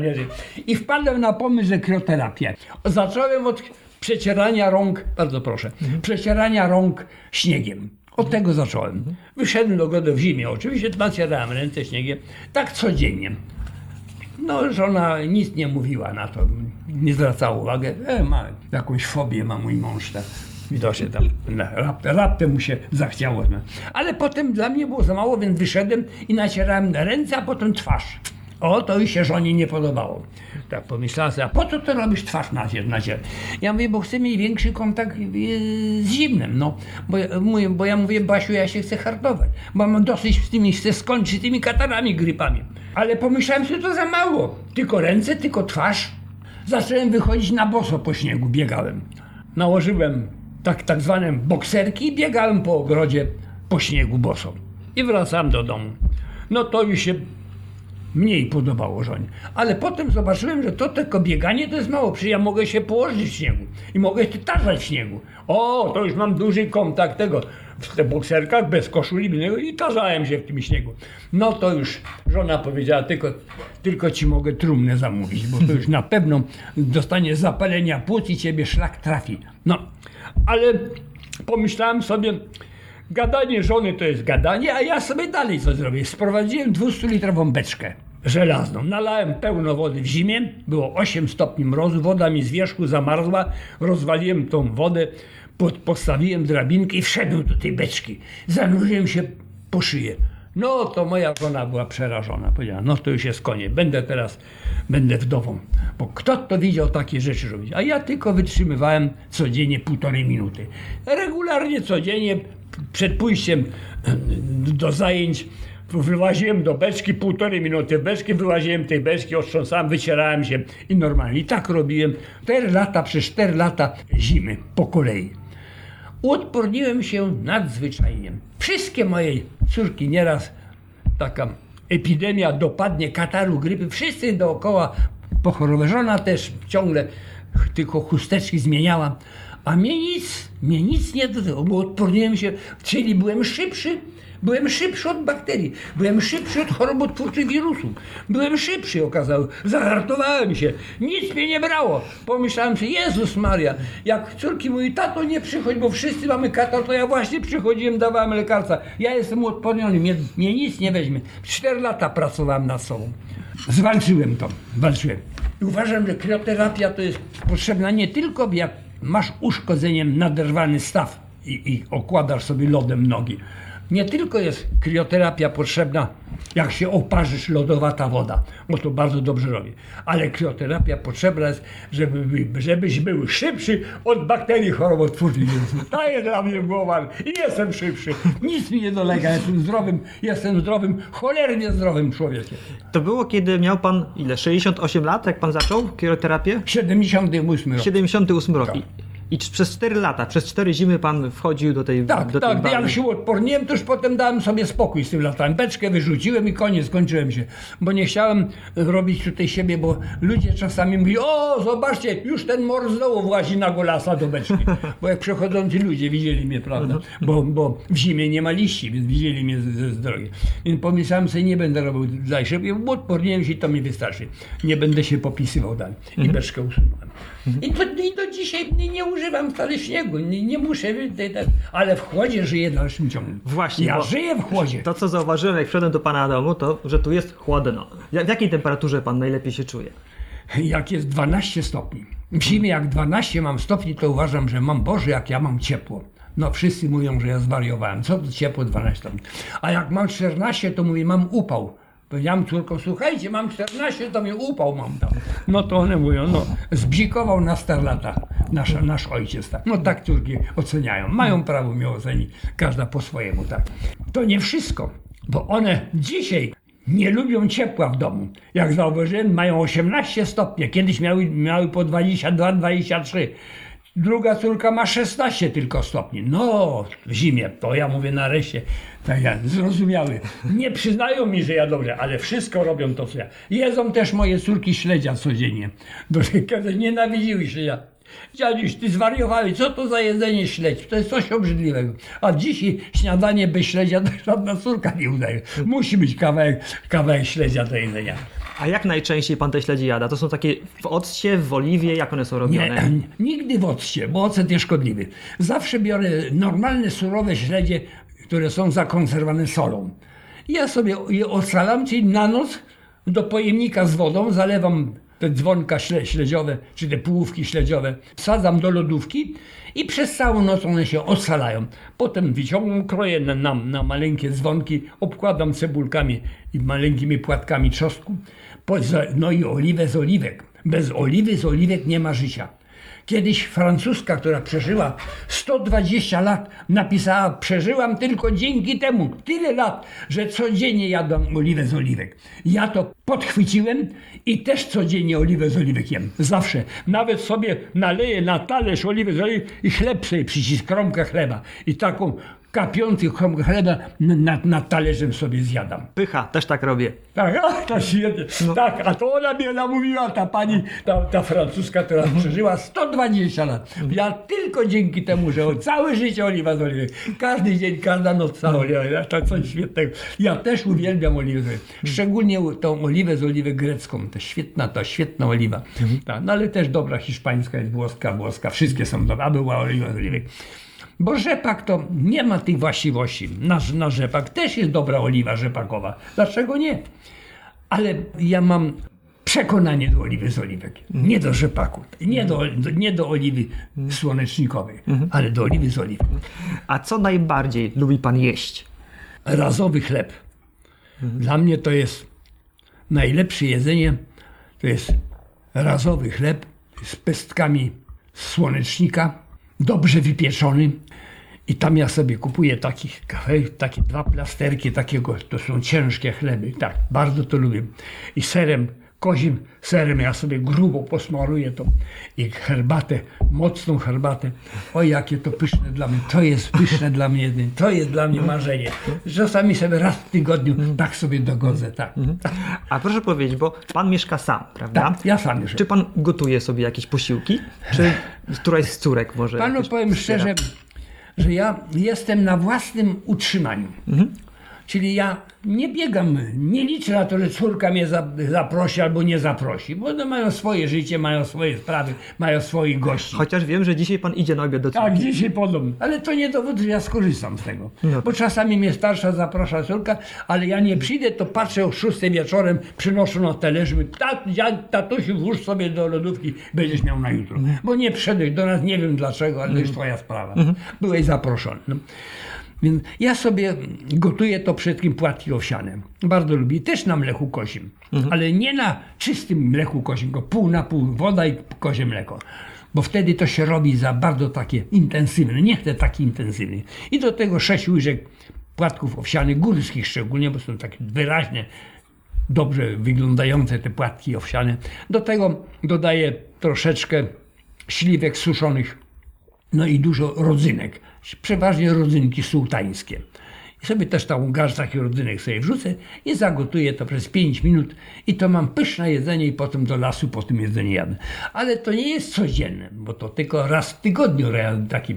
I wpadłem na pomysł, że krioterapię. Zacząłem od przecierania rąk, bardzo proszę, przecierania rąk śniegiem. Od tego zacząłem. Wyszedłem do ogródu w zimie, oczywiście nacierałem ręce śniegiem, tak codziennie. No, żona nic nie mówiła na to, nie zwracała uwagi. E, ma jakąś fobię, ma mój mąż. Tak. Widocznie tam raptem, raptem mu się zachciało. No. Ale potem dla mnie było za mało, więc wyszedłem i nacierałem ręce, a potem twarz. O, to już się żonie nie podobało. Tak pomyślała sobie, a po co to robisz twarz na nacier? Ja mówię, bo chcę mieć większy kontakt e, z zimnem, no. Bo, mówię, bo ja mówię, Basiu, ja się chcę hartować, bo mam dosyć z tymi, chcę skończyć tymi katarami, grypami. Ale pomyślałem sobie, to za mało. Tylko ręce, tylko twarz. Zacząłem wychodzić na boso po śniegu, biegałem. Nałożyłem tak, tak zwane bokserki i biegałem po ogrodzie po śniegu boso. I wracałem do domu. No to już się mniej podobało żonie. Ale potem zobaczyłem, że to tylko bieganie to jest mało. Przecież ja mogę się położyć w śniegu i mogę się tarzać w śniegu. O, to już mam duży kontakt tego w tych bokserkach, bez koszuli i tarzałem się w tym śniegu. No to już żona powiedziała, tylko, tylko ci mogę trumnę zamówić, bo to już na pewno dostanie zapalenia płuc i ciebie szlak trafi. No, ale pomyślałem sobie, gadanie żony to jest gadanie, a ja sobie dalej co zrobię. Sprowadziłem 200-litrową beczkę żelazną. Nalałem pełno wody w zimie, było 8 stopni mrozu, woda mi z wierzchu zamarzła, rozwaliłem tą wodę, pod, postawiłem drabinkę i wszedłem do tej beczki. Zanurzyłem się po szyję. No to moja żona była przerażona. Powiedziała, no to już jest koniec, będę teraz, będę wdową. Bo kto to widział takie rzeczy robić? A ja tylko wytrzymywałem codziennie półtorej minuty. Regularnie codziennie przed pójściem do zajęć wyłaziłem do beczki, półtorej minuty beczki, wyłaziłem tej beczki, otrząsałem, wycierałem się i normalnie. I tak robiłem 4 lata przez 4 lata zimy po kolei. Uodporniłem się nadzwyczajnie. Wszystkie moje córki nieraz taka epidemia dopadnie, kataru, grypy, wszyscy dookoła pochorowe. Żona też ciągle tylko chusteczki zmieniała, A mnie nic, mnie nic nie dotykało, bo odporniłem się, czyli byłem szybszy, byłem szybszy od bakterii, byłem szybszy od chorobotwórczych wirusów, byłem szybszy okazało, zahartowałem się, nic mnie nie brało. Pomyślałem sobie, Jezus Maria, jak córki mówi, tato nie przychodź, bo wszyscy mamy katar, to ja właśnie przychodziłem, dawałem lekarstwa. Ja jestem uodporniony, mnie, mnie nic nie weźmie. Cztery lata pracowałem nad sobą. Zwalczyłem to, walczyłem. I uważam, że krioterapia to jest potrzebna nie tylko jak masz uszkodzeniem naderwany staw i, i okładasz sobie lodem nogi. Nie tylko jest krioterapia potrzebna, jak się oparzysz lodowata woda, bo to bardzo dobrze robi, ale krioterapia potrzebna jest, żeby, żebyś był szybszy od bakterii chorobotwórczych. Jest dla mnie głowa i jestem szybszy. Nic mi nie dolega, jestem zdrowym, jestem zdrowym, cholernie zdrowym człowiekiem. To było, kiedy miał pan ile? 68 lat, jak pan zaczął krioterapię? 78 rok. 78 rok. Tak. I, przez 4 lata, przez 4 zimy pan wchodził do tej Tak, do tej tak. wanny. Jak się odporniłem, to już potem dałem sobie spokój z tym lataniem. Beczkę wyrzuciłem i koniec, skończyłem się. Bo nie chciałem robić tutaj siebie, bo ludzie czasami mówią, o zobaczcie, już ten mor znowu włazi na golasa do beczki. Bo jak przechodzący ludzie widzieli mnie, prawda? Bo, bo w zimie nie ma liści, więc widzieli mnie z, z, z drogi. Więc pomyślałem sobie, nie będę robił szybciej, bo odporniłem się i to mi wystarczy. Nie będę się popisywał dalej. I beczkę usunąłem. I, to, I do dzisiaj nie, nie używam wcale śniegu, nie, nie muszę, tej- ale w chłodzie żyję w dalszym ciągu. Właśnie, Ja bo- żyję w chłodzie. To, co zauważyłem, jak wszedłem do pana domu, to, że tu jest chłodno. W jakiej temperaturze pan najlepiej się czuje? Jak jest 12 stopni. W zimie jak 12 mam stopni, to uważam, że mam Boże, jak ja mam ciepło. No wszyscy mówią, że ja zwariowałem. Co to ciepło 12 stopni? A jak mam 14, to mówię, mam upał. Powiedziałem córkom, słuchajcie, mam 14, to mi upał mam tam. No to one mówią, no zbzikował na star lata nasz, nasz ojciec. Tak. No tak córki oceniają. Mają prawo mnie ocenić, każda po swojemu, tak. To nie wszystko, bo one dzisiaj nie lubią ciepła w domu. Jak zauważyłem, mają 18 stopni. Kiedyś miały, miały po 22, 23. Druga córka ma 16 tylko stopni. No, w zimie, to ja mówię nareszcie, tak ja, zrozumiały. Nie przyznają mi, że ja dobrze, ale wszystko robią to, co ja. Jedzą też moje córki śledzia codziennie. Do kiedy nienawidziły śledzia. Dziadziuś, ty zwariowałeś, co to za jedzenie śledź? To jest coś obrzydliwego. A dzisiaj śniadanie bez śledzia to żadna córka nie udaje. Musi być kawałek, kawałek śledzia do jedzenia. A jak najczęściej pan te śledzie jada? To są takie w occie, w oliwie, jak one są robione? Nie, (clears throat) nigdy w occie, bo ocet jest szkodliwy. Zawsze biorę normalne, surowe śledzie, które są zakonserwowane solą. Ja sobie je osalam, czyli na noc do pojemnika z wodą zalewam te dzwonka śle, śledziowe, czy te półówki śledziowe, wsadzam do lodówki i przez całą noc one się osalają. Potem wyciągam, kroję na, na, na maleńkie dzwonki, obkładam cebulkami i maleńkimi płatkami za- no i oliwę z oliwek. Bez oliwy z oliwek nie ma życia. Kiedyś francuska, która przeżyła 120 lat, napisała: Przeżyłam tylko dzięki temu tyle lat, że codziennie jadłam oliwę z oliwek. Ja to podchwyciłem i też codziennie oliwę z oliwek jem. Zawsze. Nawet sobie naleję na talerz oliwy z oliwek i chleb sobie przycisk, kromkę chleba. I taką kapiący chleba nad, nad talerzem sobie zjadam. Pycha, też tak robię. Tak, a, ta świetnie. Tak, a to ona mnie namówiła, ta pani, ta, ta francuska, która przeżyła 120 lat. Ja tylko dzięki temu, że całe życie oliwa z oliwy. Każdy dzień, każda noc cała oliwa. To coś świetnego. Ja też uwielbiam oliwę z oliwy. Szczególnie tą oliwę z oliwę grecką. To świetna, to świetna oliwa. Tak, no ale też dobra hiszpańska jest włoska, włoska. Wszystkie są dobre, a była oliwa z oliwy. Bo rzepak to nie ma tych właściwości. Na, na rzepak też jest dobra oliwa rzepakowa. Dlaczego nie? Ale ja mam przekonanie do oliwy z oliwek. Nie do rzepaku. Nie do, nie do oliwy słonecznikowej, ale do oliwy z oliwek. A co najbardziej lubi pan jeść? Razowy chleb. Dla mnie to jest najlepsze jedzenie. To jest razowy chleb z pestkami słonecznika, dobrze wypieczony. I tam ja sobie kupuję takich kawałek, takie dwa plasterki takiego, to są ciężkie chleby, tak, bardzo to lubię. I serem kozim serem, ja sobie grubo posmaruję to i herbatę, mocną herbatę. O jakie to pyszne dla mnie, to jest pyszne dla mnie, to jest dla mnie marzenie. Czasami sobie raz w tygodniu tak sobie dogodzę, tak. A proszę powiedzieć, bo pan mieszka sam, prawda? Tak, ja sam już. Czy pan gotuje sobie jakieś posiłki? Czy któraś z córek może? Panu powiem wspiera? szczerze, że ja jestem na własnym utrzymaniu. Czyli ja nie biegam, nie liczę na to, że córka mnie za- zaprosi albo nie zaprosi, bo one mają swoje życie, mają swoje sprawy, mają swoich gości. Chociaż wiem, że dzisiaj pan idzie na obiad do córki. Tak, dzisiaj podobno. Ale to nie dowód, że ja skorzystam z tego. No Bo czasami mnie starsza zaprasza córka, ale ja nie przyjdę, to patrzę o 6 wieczorem, przynoszę na talerz, mówię, tat, ja, tatusiu, włóż sobie do lodówki, będziesz miał na jutro. Bo nie przyszedłeś do nas, nie wiem dlaczego, ale to jest twoja sprawa. Byłeś zaproszony. No. Więc ja sobie gotuję to przede wszystkim płatki owsiane. Bardzo lubię. Też na mleku kosim. Ale nie na czystym mleku kosim, tylko pół na pół woda i kozie mleko. Bo wtedy to się robi za bardzo takie intensywne. Nie chcę taki intensywny. I do tego sześć łyżek płatków owsianych, górskich szczególnie, bo są takie wyraźne, dobrze wyglądające te płatki owsiane. Do tego dodaję troszeczkę śliwek suszonych, no i dużo rodzynek. Przeważnie rodzynki sułtańskie. I sobie też tam garść takich rodzynek sobie wrzucę i zagotuję to przez 5 minut i to mam pyszne jedzenie i potem do lasu po tym jedzeniu jadę. Ale to nie jest codzienne, bo to tylko raz w tygodniu ja taki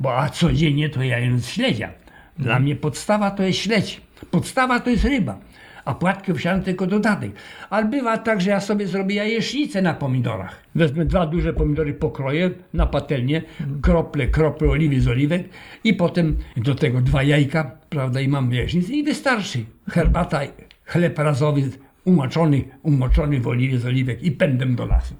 bo a codziennie to ja jem śledzia. Dla mnie podstawa to jest śledź. Podstawa to jest ryba. A płatki owsiane tylko dodatek. Ale bywa tak, że ja sobie zrobię jajecznicę na pomidorach. Wezmę dwa duże pomidory, pokroję na patelnię, krople, krople oliwy z oliwek i potem do tego dwa jajka, prawda, i mam jajecznicę i wystarczy. Herbata, chleb razowy umoczony, umoczony w oliwie z oliwek i pędem do lasu.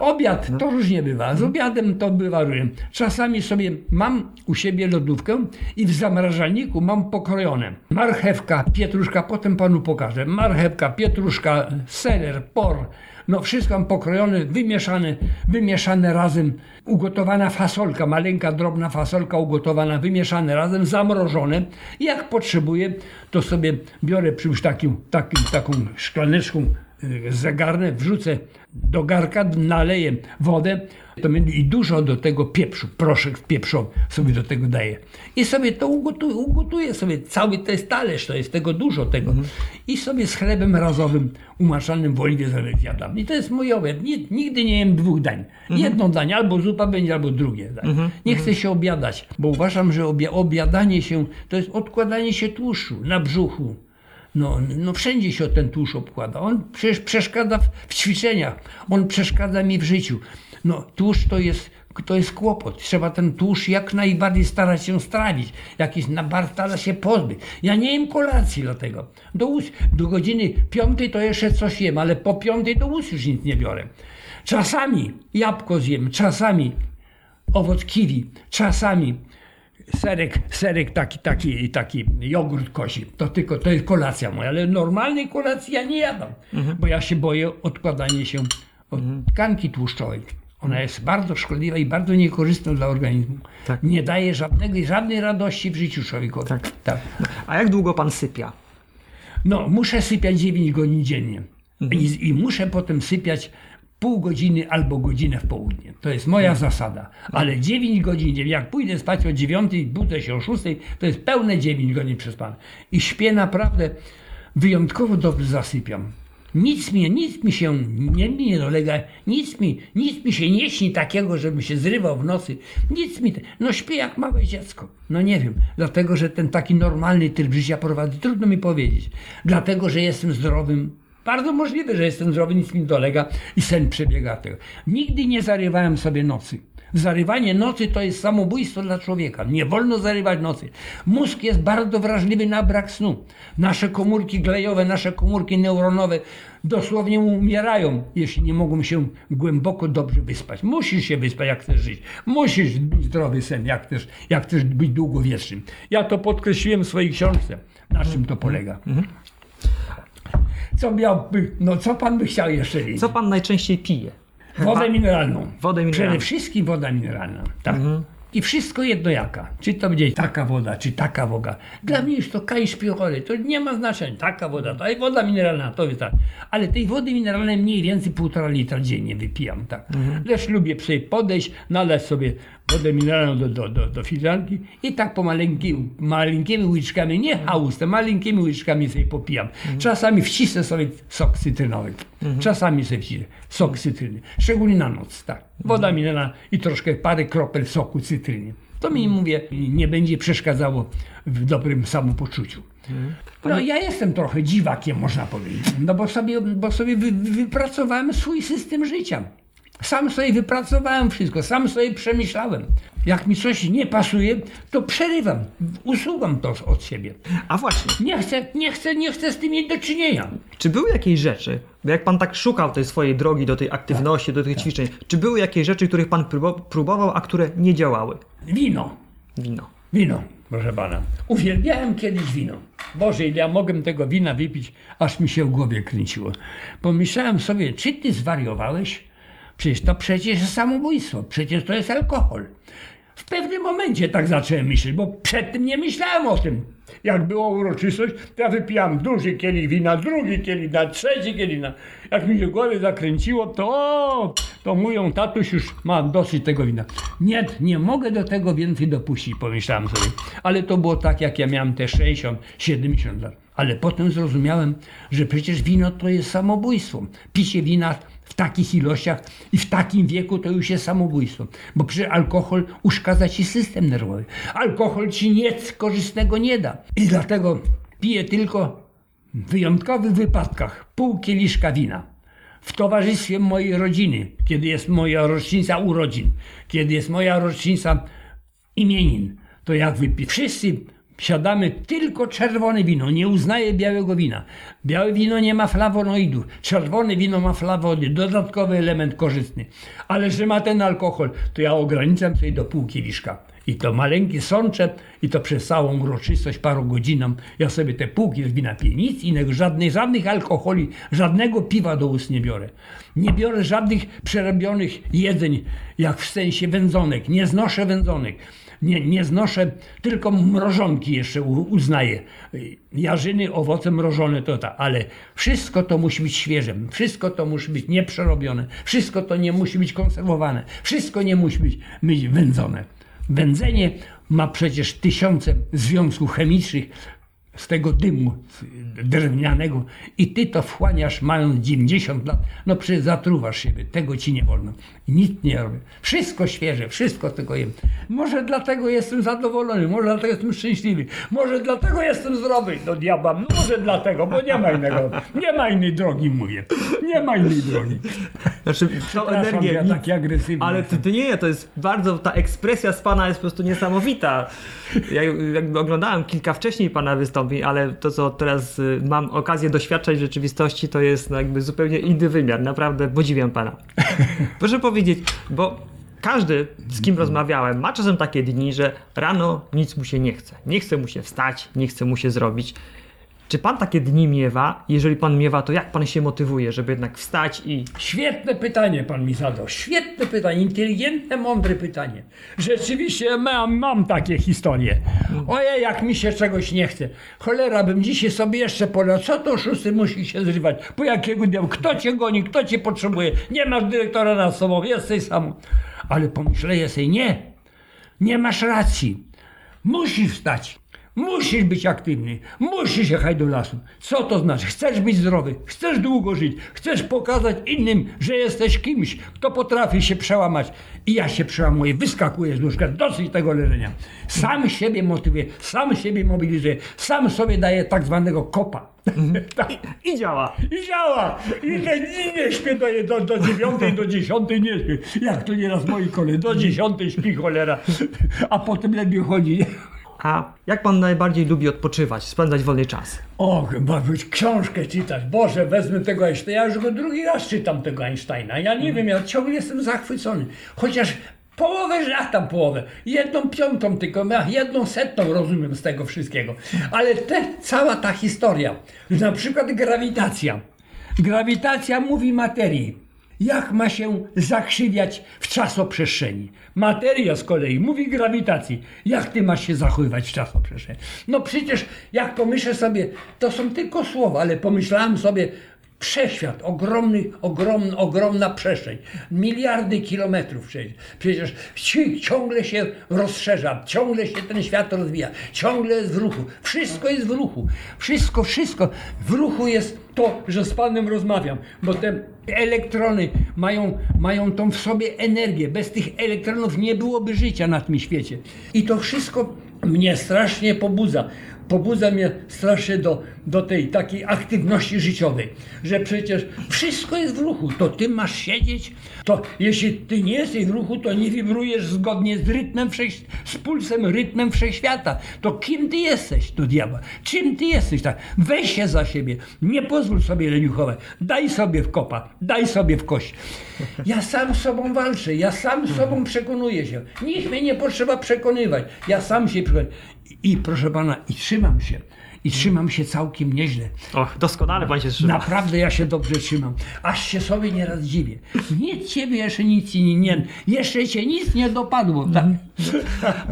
Obiad to różnie bywa. Z obiadem to bywa różnie. Czasami sobie mam u siebie lodówkę i w zamrażalniku mam pokrojone marchewka, pietruszka, potem panu pokażę. Marchewka, pietruszka, seler, por. No wszystko pokrojone, wymieszane, wymieszane razem. Ugotowana fasolka, maleńka, drobna fasolka ugotowana, wymieszane razem, zamrożone. Jak potrzebuję, to sobie biorę przy takim, takim, taką szklaneczką zagarnę, wrzucę do garka, naleję wodę to i dużo do tego pieprzu, proszek pieprzowy sobie do tego daję. I sobie to ugotuję, ugotuję sobie, cały jest talerz, to jest tego dużo tego. I sobie z chlebem razowym umaczanym w oliwie zjadam. I to jest mój obiad. Ni- Nigdy nie jem dwóch dań. Jedno danie, albo zupa będzie, albo drugie. danie. Nie chcę się obiadać, bo uważam, że obia- obiadanie się to jest odkładanie się tłuszczu na brzuchu. No, no wszędzie się ten tłuszcz obkłada. On przecież przeszkadza w, ćwiczeniach. On przeszkadza mi w życiu. No tłuszcz to jest, to jest kłopot. Trzeba ten tłuszcz jak najbardziej starać się strawić. Jakiś nabar stara się pozbyć. Ja nie jem kolacji dlatego. Do, ust, do godziny piątej to jeszcze coś jem, ale po piątej do ust już nic nie biorę. Czasami jabłko zjem, czasami owoc kiwi, czasami serek, serek taki, taki, taki jogurt kosi. To tylko, to jest kolacja moja, ale normalnej kolacji ja nie jadam, bo ja się boję odkładania się od tkanki tłuszczowej. Ona jest bardzo szkodliwa i bardzo niekorzystna dla organizmu. Tak. Nie daje żadnego, żadnej radości w życiu człowiekowi. Tak. tak. A jak długo pan sypia? No, muszę sypiać 9 godzin dziennie. I, I muszę potem sypiać pół godziny albo godzinę w południe. To jest moja zasada. Ale 9 godzin jak pójdę spać o 9, budzę się o 6, to jest pełne 9 godzin przespane. I śpię naprawdę wyjątkowo dobrze zasypiam. Nic mi, nic mi się nie, nie dolega, nic mi, nic mi się nie śni takiego, żebym się zrywał w nocy. Nic mi, no śpię jak małe dziecko. No nie wiem, dlatego, że ten taki normalny tryb życia prowadzę, trudno mi powiedzieć. Dlatego, że jestem zdrowym, bardzo możliwe, że jestem zdrowy, nic mi nie dolega i sen przebiega tego. Nigdy nie zarywałem sobie nocy. Zarywanie nocy to jest samobójstwo dla człowieka. Nie wolno zarywać nocy. Mózg jest bardzo wrażliwy na brak snu. Nasze komórki glejowe, nasze komórki neuronowe dosłownie umierają, jeśli nie mogą się głęboko dobrze wyspać. Musisz się wyspać, jak chcesz żyć. Musisz być zdrowy sen, jak chcesz, jak chcesz być długowiecznym. Ja to podkreśliłem w swojej książce. Na czym to polega? Co miałby, no co pan by chciał jeszcze wiedzieć? Co pan najczęściej pije? Wodę mineralną. Wodę mineralną. Przede wszystkim woda mineralna. Tak. I wszystko jedno jaka. Czy to będzie taka woda, czy taka woda. Dla mnie jest to kaj szpichory. To nie ma znaczenia. Taka woda, to woda mineralna, to jest tak. Ale tej wody mineralnej mniej więcej półtora litra dziennie wypijam, tak. Lecz lubię sobie podejść, nalać sobie wodę mineralną do, do, do, do filiżanki i tak po maleńkim, maleńkimi łyczkami, nie haustę, maleńkimi łyczkami sobie popijam. Czasami wcisnę sobie sok cytrynowy. Czasami sobie wcisnę sok cytryny. Szczególnie na noc, tak. Woda mineralna i troszkę parę kropel soku cytryny. To mi, mówię, nie będzie przeszkadzało w dobrym samopoczuciu. No ja jestem trochę dziwakiem, można powiedzieć. No bo sobie, bo sobie wy, wypracowałem swój system życia. Sam sobie wypracowałem wszystko, sam sobie przemyślałem. Jak mi coś nie pasuje, to przerywam, usuwam to od siebie. A właśnie, Nie chcę, nie chcę, nie chcę z tym mieć do czynienia. czy były jakieś rzeczy, bo jak pan tak szukał tej swojej drogi do tej aktywności, do tych ćwiczeń, czy były jakieś rzeczy, których pan próbo- próbował, a które nie działały? Wino. Wino. Wino, proszę pana. Uwielbiałem kiedyś wino. Boże, ile ja mogłem tego wina wypić, aż mi się w głowie kręciło. Pomyślałem sobie, czy ty zwariowałeś? Przecież to przecież jest samobójstwo, przecież to jest alkohol. W pewnym momencie tak zacząłem myśleć, bo przed tym nie myślałem o tym. Jak była uroczystość, to ja wypijam duży kielich wina, drugi kielich wina, trzeci kielich wina. Jak mi się w głowie zakręciło, to to mówią, tatuś już ma dosyć tego wina. Nie, nie mogę do tego więcej dopuścić, pomyślałem sobie. Ale to było tak, jak ja miałem te 60, 70 lat. Ale potem zrozumiałem, że przecież wino to jest samobójstwo. Picie wina w takich ilościach i w takim wieku to już jest samobójstwo. Bo przecież alkohol uszkadza ci system nerwowy. Alkohol ci nic korzystnego nie da. I dlatego piję tylko w wyjątkowych wypadkach pół kieliszka wina. W towarzystwie mojej rodziny, kiedy jest moja rocznica urodzin, kiedy jest moja rocznica imienin, to jak wypi... Wszyscy siadamy tylko czerwone wino, nie uznaję białego wina. Białe wino nie ma flawonoidów, czerwone wino ma flawonoidy, dodatkowy element korzystny. Ale że ma ten alkohol, to ja ograniczam sobie do pół kieliszka. I to maleńkie sącze i to przez całą uroczystość paru godzinom ja sobie te półki wina piję. Nic innego, żadnych, żadnych alkoholi, żadnego piwa do ust nie biorę. Nie biorę żadnych przerobionych jedzeń, jak w sensie wędzonek. Nie znoszę wędzonek. Nie, nie znoszę, tylko mrożonki jeszcze uznaję. Jarzyny, owoce mrożone to tak, ale wszystko to musi być świeże, wszystko to musi być nieprzerobione, wszystko to nie musi być konserwowane, wszystko nie musi być, być wędzone. Wędzenie ma przecież tysiące związków chemicznych z tego dymu drewnianego i ty to wchłaniasz mając 90 lat, no przecież zatruwasz siebie, tego ci nie wolno. Nic nie robię. Wszystko świeże, wszystko tego jem. Może dlatego jestem zadowolony, może dlatego jestem szczęśliwy, może dlatego jestem zdrowy. Do diabła, może dlatego, bo nie ma innego, nie ma innej drogi, mówię. Nie ma innej drogi. Znaczy, Przepraszam, energię, ja taki agresywny ale to, to nie, to jest bardzo, ta ekspresja z pana jest po prostu niesamowita. Ja jakby oglądałem kilka wcześniej pana wystąpień, ale to, co teraz y, mam okazję doświadczać w rzeczywistości, to jest no, jakby zupełnie inny wymiar. Naprawdę podziwiam pana. (laughs) Proszę powiedzieć, bo każdy, z kim rozmawiałem, ma czasem takie dni, że rano nic mu się nie chce. Nie chce mu się wstać, nie chce mu się zrobić. Czy pan takie dni miewa? Jeżeli pan miewa, to jak pan się motywuje, żeby jednak wstać i Świetne pytanie pan mi zadał. Świetne pytanie, inteligentne, mądre pytanie. Rzeczywiście mam, mam takie historie. Ojej, jak mi się czegoś nie chce. Cholera, bym dzisiaj sobie jeszcze polał. Co to szósty musi się zrywać? Po jakiego dnia? Kto cię goni? Kto cię potrzebuje? Nie masz dyrektora nad sobą, jesteś sam. Ale pomyśleję sobie, nie. Nie masz racji. Musisz wstać. Musisz być aktywny, musisz jechać do lasu. Co to znaczy? Chcesz być zdrowy, chcesz długo żyć, chcesz pokazać innym, że jesteś kimś, kto potrafi się przełamać. I ja się przełamuję, wyskakuję z łóżka, dosyć tego leżenia. Sam siebie motywuję, sam siebie mobilizuję, sam sobie daję tak zwanego kopa. (laughs) Tak. i działa. I działa! I nie, i nie śpię do, do, do dziewiątej, do dziesiątej nie śpię. Jak to nieraz moi koledzy, do dziesiątej śpi cholera, a potem lepiej chodzi. A jak pan najbardziej lubi odpoczywać, spędzać wolny czas? O, chyba być książkę czytać. Boże, wezmę tego Einsteina. Ja już go drugi raz czytam tego Einsteina. Ja nie wiem, ja ciągle jestem zachwycony. Chociaż połowę, ach tam połowę. Jedną piątą tylko, jedną setną rozumiem z tego wszystkiego. Ale te, cała ta historia, na przykład grawitacja. Grawitacja mówi materii. Jak ma się zakrzywiać w czasoprzestrzeni. Materia z kolei mówi grawitacji. Jak ty masz się zachowywać w czasoprzestrzeni? No przecież jak pomyślę sobie, to są tylko słowa, ale pomyślałem sobie, Wszechświat, ogromny, ogromny, ogromna przestrzeń, miliardy kilometrów przecież. Przecież ci- ciągle się rozszerza, ciągle się ten świat rozwija, ciągle jest w ruchu. Wszystko jest w ruchu. Wszystko, wszystko. W ruchu jest to, że z Panem rozmawiam, bo te elektrony mają, mają tą w sobie energię. Bez tych elektronów nie byłoby życia na tym świecie. I to wszystko mnie strasznie pobudza pobudza mnie strasznie do, do tej takiej aktywności życiowej, że przecież wszystko jest w ruchu, to ty masz siedzieć, to jeśli ty nie jesteś w ruchu, to nie wibrujesz zgodnie z rytmem, z pulsem, rytmem wszechświata, to kim ty jesteś, do diabła, czym ty jesteś, tak, weź się za siebie, nie pozwól sobie leniuchować, daj sobie w kopa, daj sobie w kość. Ja sam z sobą walczę, ja sam z sobą przekonuję się, nikt mnie nie potrzeba przekonywać, ja sam się przekonuję. I proszę pana, i trzymam się. I trzymam się całkiem nieźle. Och, doskonale pan się trzyma. Naprawdę ja się dobrze trzymam. Aż się sobie nieraz dziwię. Nic ciebie jeszcze nic nie, nie jeszcze cię nic nie dopadło. Tak?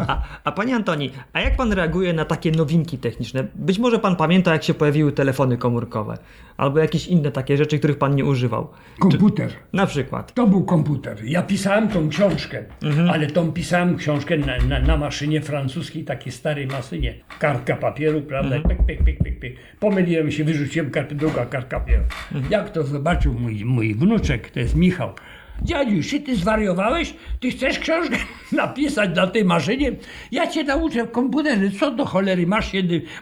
A, a panie Antoni, a jak pan reaguje na takie nowinki techniczne? Być może pan pamięta, jak się pojawiły telefony komórkowe, albo jakieś inne takie rzeczy, których pan nie używał. Komputer. Na przykład. To był komputer. Ja pisałem tą książkę, ale tą pisałem książkę na, na, na maszynie francuskiej, takiej starej maszynie. Kartka papieru, prawda? Pyk, pyk, pyk, pyk, pyk. Pomyliłem się, wyrzuciłem kartę, druga kartka papieru. Jak to zobaczył mój, mój wnuczek, to jest Michał. Dziadziu, czy ty zwariowałeś? Ty chcesz książkę (laughs) napisać na tej maszynie? Ja cię nauczę w komputerze. Co do cholery, masz,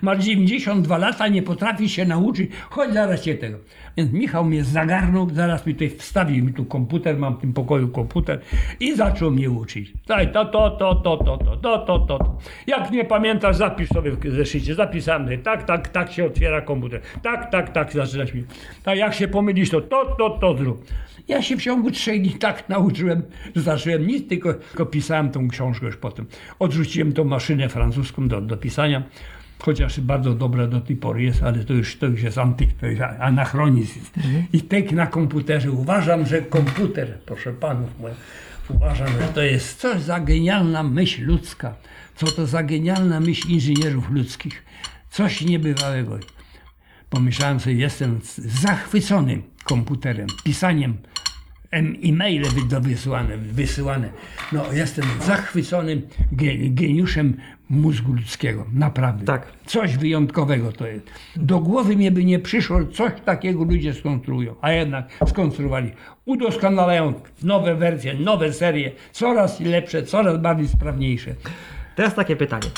masz 92 lata, nie potrafisz się nauczyć. Chodź, zaraz cię tego. Więc Michał mnie zagarnął, zaraz mi tutaj wstawił mi tu komputer, mam w tym pokoju komputer i zaczął mnie uczyć. Daj, to, to, to, to, to, to, to, to, to. Jak nie pamiętasz, zapisz sobie w zeszycie. Sobie. tak, tak, tak się otwiera komputer. Tak, tak, tak, zaczynasz mi. Tak, jak się pomylisz, to to, to, to zrób. Ja się w ciągu trzech dni tak nauczyłem, że zacząłem nic, tylko, tylko pisałem tą książkę już potem. Odrzuciłem tą maszynę francuską do, do pisania, chociaż bardzo dobra do tej pory jest, ale to już, to już jest antyk, to jest anachronizm. I tak na komputerze. Uważam, że komputer, proszę panów, uważam, że to jest coś za genialna myśl ludzka. Co to za genialna myśl inżynierów ludzkich. Coś niebywałego. Pomyślałem sobie, jestem zachwycony komputerem, pisaniem, em- e-maile wysyłane, wysyłane. No, jestem zachwycony ge- geniuszem mózgu ludzkiego, naprawdę. Tak. Coś wyjątkowego to jest. Do głowy mnie by nie przyszło, coś takiego ludzie skonstruują, a jednak skonstruowali. Udoskonalają nowe wersje, nowe serie, coraz lepsze, coraz bardziej sprawniejsze. Teraz takie pytanie.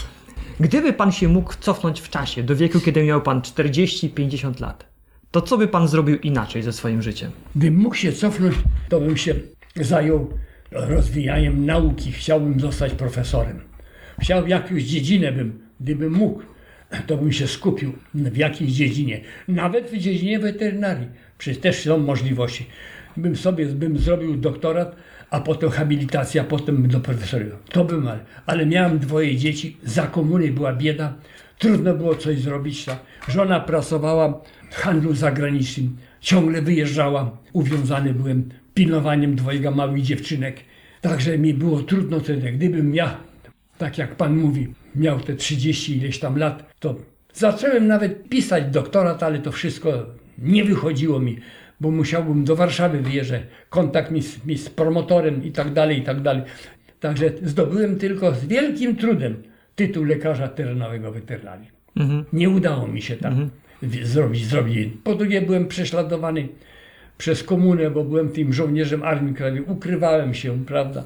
Gdyby pan się mógł cofnąć w czasie do wieku, kiedy miał pan 40-50 lat, to co by pan zrobił inaczej ze swoim życiem? Gdybym mógł się cofnąć, to bym się zajął rozwijaniem nauki. Chciałbym zostać profesorem. Chciał jakąś dziedzinę bym, gdybym mógł, to bym się skupił w jakiejś dziedzinie. Nawet w dziedzinie weterynarii. Przecież też są możliwości. Bym sobie bym zrobił doktorat, a potem habilitację, a potem do profesora. To bym, ale, ale miałem dwoje dzieci, za komuny była bieda, trudno było coś zrobić. Tak. Żona pracowała handlu zagranicznym, ciągle wyjeżdżała, uwiązany byłem pilnowaniem dwojga małych dziewczynek. Także mi było trudno wtedy. Gdybym ja, tak jak pan mówi, miał te 30 ileś tam lat, to zacząłem nawet pisać doktorat, ale to wszystko nie wychodziło mi, bo musiałbym do Warszawy wyjeżdżać, kontakt mi z, mi z promotorem i tak dalej, i tak dalej. Także zdobyłem tylko z wielkim trudem tytuł lekarza terenowego weterynarii. Nie udało mi się tam w- zrobić, zrobić. Po drugie byłem prześladowany przez komunę, bo byłem tym żołnierzem Armii Krajowej. Ukrywałem się, prawda?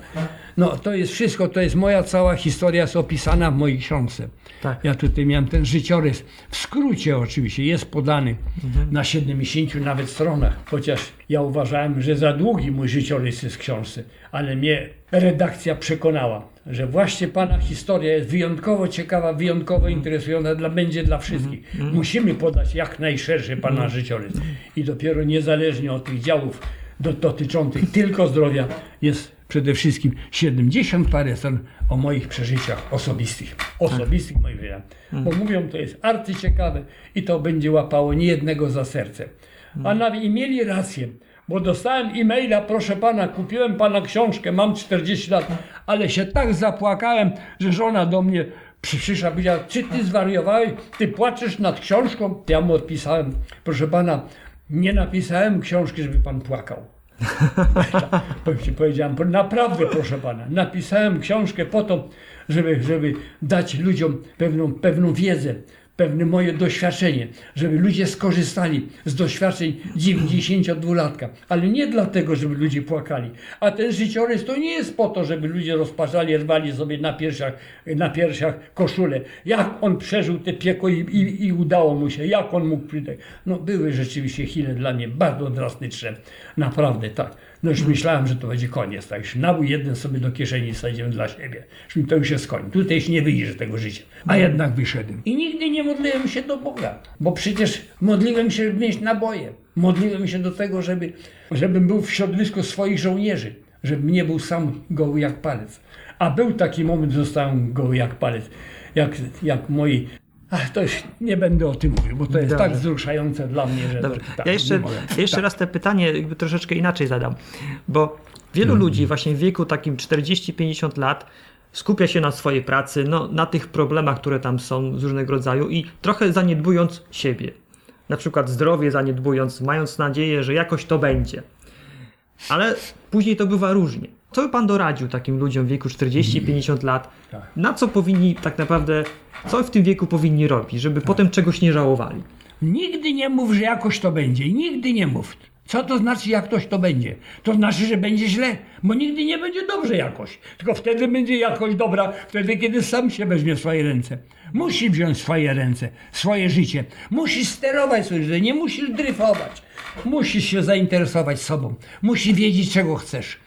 No to jest wszystko, to jest moja cała historia jest opisana w mojej książce. Tak. Ja tutaj miałem ten życiorys, w skrócie oczywiście, jest podany na 70 nawet stronach, chociaż ja uważałem, że za długi mój życiorys jest w książce, ale mnie redakcja przekonała, że właśnie Pana historia jest wyjątkowo ciekawa, wyjątkowo interesująca, dla, będzie dla wszystkich. Musimy podać jak najszerszy Pana życiorys i dopiero niezależnie od tych działów do, dotyczących tylko zdrowia jest przede wszystkim 70 parę stron o moich przeżyciach osobistych. Osobistych moich przeżyciach. Bo mówią, to jest arcyciekawe i to będzie łapało niejednego za serce. A nawet i mieli rację, bo dostałem e-maila, proszę pana, kupiłem pana książkę, mam 40 lat, ale się tak zapłakałem, że żona do mnie przyszła, powiedziała, czy ty zwariowałeś, ty płaczesz nad książką? Ja mu odpisałem, proszę pana, nie napisałem książki, żeby pan płakał. (laughs) Powiedziałem, naprawdę proszę pana, napisałem książkę po to, żeby, żeby dać ludziom pewną, pewną wiedzę, pewne moje doświadczenie, żeby ludzie skorzystali z doświadczeń 92-latka. Ale nie dlatego, żeby ludzie płakali. A ten życiorys to nie jest po to, żeby ludzie rozpaczali, rwali sobie na piersiach, na piersiach koszulę. Jak on przeżył te piekło i, i, i udało mu się, jak on mógł przyjść. No były rzeczywiście chwile dla mnie bardzo drastyczne. Naprawdę tak. No już myślałem, że to będzie koniec. Tak, już nabój jeden sobie do kieszeni wsadziłem dla siebie. Już to już jest koniec. Tutaj już nie wyjdziesz z tego życia. A jednak wyszedłem. I nigdy nie modliłem się do Boga, bo przecież modliłem się, żeby mieć naboje. Modliłem się do tego, żeby, żebym był w środowisku swoich żołnierzy, żebym nie był sam goły jak palec. A był taki moment, że zostałem goły jak palec. Jak, jak moi Ach, to już nie będę o tym mówił, bo to jest tak wzruszające dla mnie, że. Dobrze. Tak, ja jeszcze, jeszcze tak. raz te pytanie jakby troszeczkę inaczej zadam, bo wielu hmm. ludzi właśnie w wieku takim 40-50 lat skupia się na swojej pracy, no, na tych problemach, które tam są z różnego rodzaju i trochę zaniedbując siebie. Na przykład zdrowie zaniedbując, mając nadzieję, że jakoś to będzie. Ale później to bywa różnie. Co by pan doradził takim ludziom w wieku 40-50 lat? Tak. Na co powinni tak naprawdę, co w tym wieku powinni robić, żeby tak. potem czegoś nie żałowali? Nigdy nie mów, że jakoś to będzie. Nigdy nie mów. Co to znaczy, jak ktoś to będzie? To znaczy, że będzie źle, bo nigdy nie będzie dobrze jakoś. Tylko wtedy będzie jakoś dobra, wtedy, kiedy sam się weźmie w swoje ręce. Musi wziąć swoje ręce, swoje życie. Musisz sterować swoje życie, nie musisz dryfować. Musisz się zainteresować sobą. Musisz wiedzieć, czego chcesz.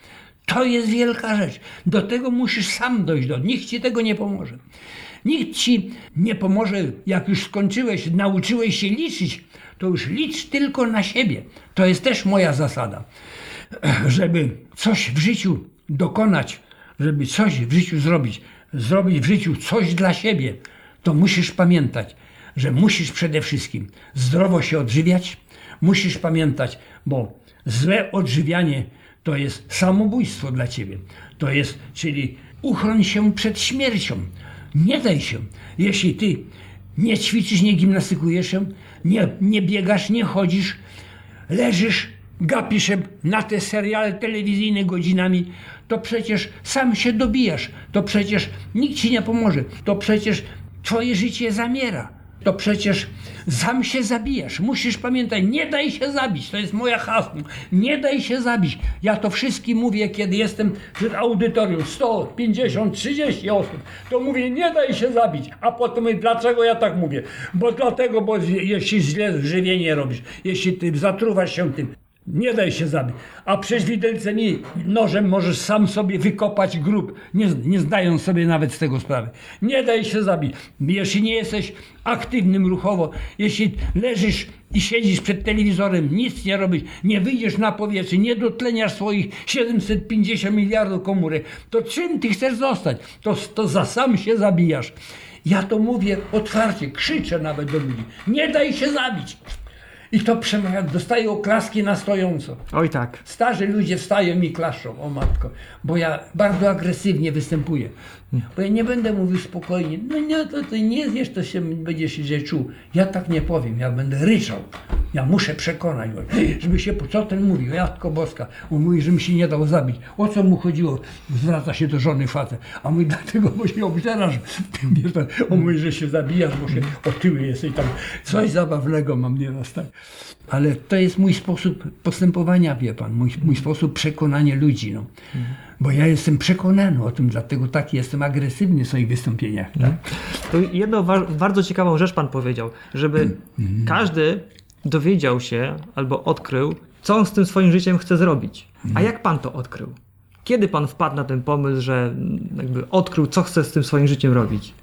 To jest wielka rzecz. Do tego musisz sam dojść, do nikt ci tego nie pomoże. Nikt ci nie pomoże, jak już skończyłeś, nauczyłeś się liczyć, to już licz tylko na siebie. To jest też moja zasada. (clears throat) Żeby coś w życiu dokonać, żeby coś w życiu zrobić, zrobić w życiu coś dla siebie, to musisz pamiętać, że musisz przede wszystkim zdrowo się odżywiać, musisz pamiętać, bo złe odżywianie to jest samobójstwo dla ciebie. To jest, czyli uchroń się przed śmiercią. Nie daj się. Jeśli ty nie ćwiczysz, nie gimnastykujesz się, nie, nie biegasz, nie chodzisz, leżysz, gapisz się na te seriale telewizyjne godzinami, to przecież sam się dobijasz. To przecież nikt ci nie pomoże. To przecież twoje życie zamiera to przecież sam się zabijasz. Musisz pamiętać, nie daj się zabić. To jest moja hasło. Nie daj się zabić. Ja to wszystkim mówię, kiedy jestem przed audytorium 100, 50, 30 osób. To mówię, nie daj się zabić. A potem mówię, dlaczego ja tak mówię? Bo dlatego, bo jeśli źle żywienie robisz, jeśli ty zatruwasz się tym, nie daj się zabić. A przez widelcemi nożem możesz sam sobie wykopać grób, nie, nie zdając sobie nawet z tego sprawy. Nie daj się zabić. Jeśli nie jesteś aktywnym ruchowo, jeśli leżysz i siedzisz przed telewizorem, nic nie robisz, nie wyjdziesz na powietrze, nie dotleniasz swoich 750 miliardów komórek, to czym ty chcesz zostać? To, to za sam się zabijasz. Ja to mówię otwarcie, krzyczę nawet do ludzi. Nie daj się zabić. I to przemawia, dostaję oklaski na stojąco. Oj tak. Starzy ludzie wstają i klaszczą, o matko, bo ja bardzo agresywnie występuję. Bo ja nie będę mówił spokojnie, no nie, to ty nie zjesz, to się będziesz się czuł. Ja tak nie powiem, ja będę ryczał. Ja muszę przekonać (laughs) żeby się, co ten mówił, Jatko Boska. On mówi, że mi się nie dał zabić. O co mu chodziło? Zwraca się do żony facet. A mówi, (laughs) dlatego, bo się obżerasz. On mówi, że się zabijasz, bo się otyły jesteś tam. Coś zabawnego mam nieraz, tak. Ale to jest mój sposób postępowania, wie pan, mój, mój sposób przekonania ludzi. No. Bo ja jestem przekonany o tym, dlatego tak jestem agresywny w swoich wystąpieniach. Tak? To jedną bardzo ciekawą rzecz pan powiedział, żeby mm. każdy dowiedział się albo odkrył, co on z tym swoim życiem chce zrobić. A mhm. jak pan to odkrył? Kiedy pan wpadł na ten pomysł, że jakby odkrył, co chce z tym swoim życiem robić?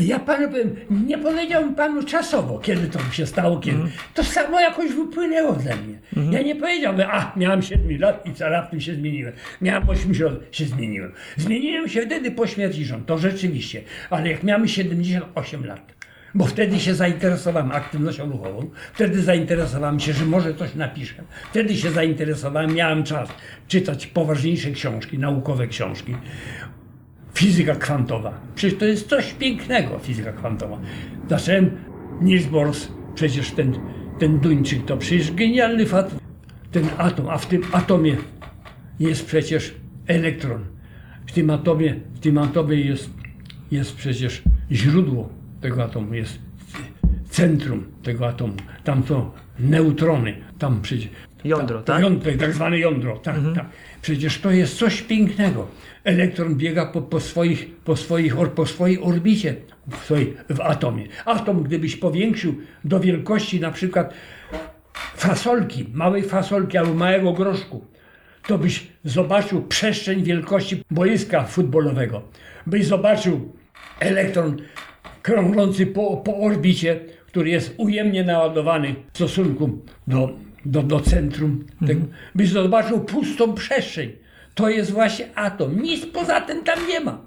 Ja panu powiem, nie powiedziałbym panu czasowo, kiedy to się stało, kiedy. Mm. To samo jakoś wypłynęło ze mnie. Mm. Ja nie powiedziałbym, a miałem 7 lat i co raptem się zmieniłem. Miałem 80 lat, się zmieniłem. Zmieniłem się wtedy po śmierci żon, to rzeczywiście. Ale jak miałem 78 lat, Bo wtedy się zainteresowałem aktywnością ruchową, wtedy zainteresowałem się, że może coś napiszę. Wtedy się zainteresowałem, miałem czas czytać poważniejsze książki, naukowe książki. Fizyka kwantowa. Przecież to jest coś pięknego, fizyka kwantowa. Zacząłem Niels Bohr, przecież ten, ten Duńczyk to przecież genialny fat. Ten atom, a w tym atomie jest przecież elektron. W tym atomie, w tym atomie jest, jest przecież źródło tego atomu, jest centrum tego atomu. Tam są neutrony, tam przecież. Jądro, ta, tak? Jądro, tak zwane jądro, tak, tak. Przecież to jest coś pięknego. Elektron biega po, po, swoich, po, swoich, or- po swojej orbicie w, swojej, w atomie. Atom, gdybyś powiększył do wielkości na przykład fasolki, małej fasolki albo małego groszku, to byś zobaczył przestrzeń wielkości boiska futbolowego. Byś zobaczył elektron krążący po, po orbicie, który jest ujemnie naładowany w stosunku do, do, do centrum. Tego. Byś zobaczył pustą przestrzeń. To jest właśnie atom. Nic poza tym tam nie ma.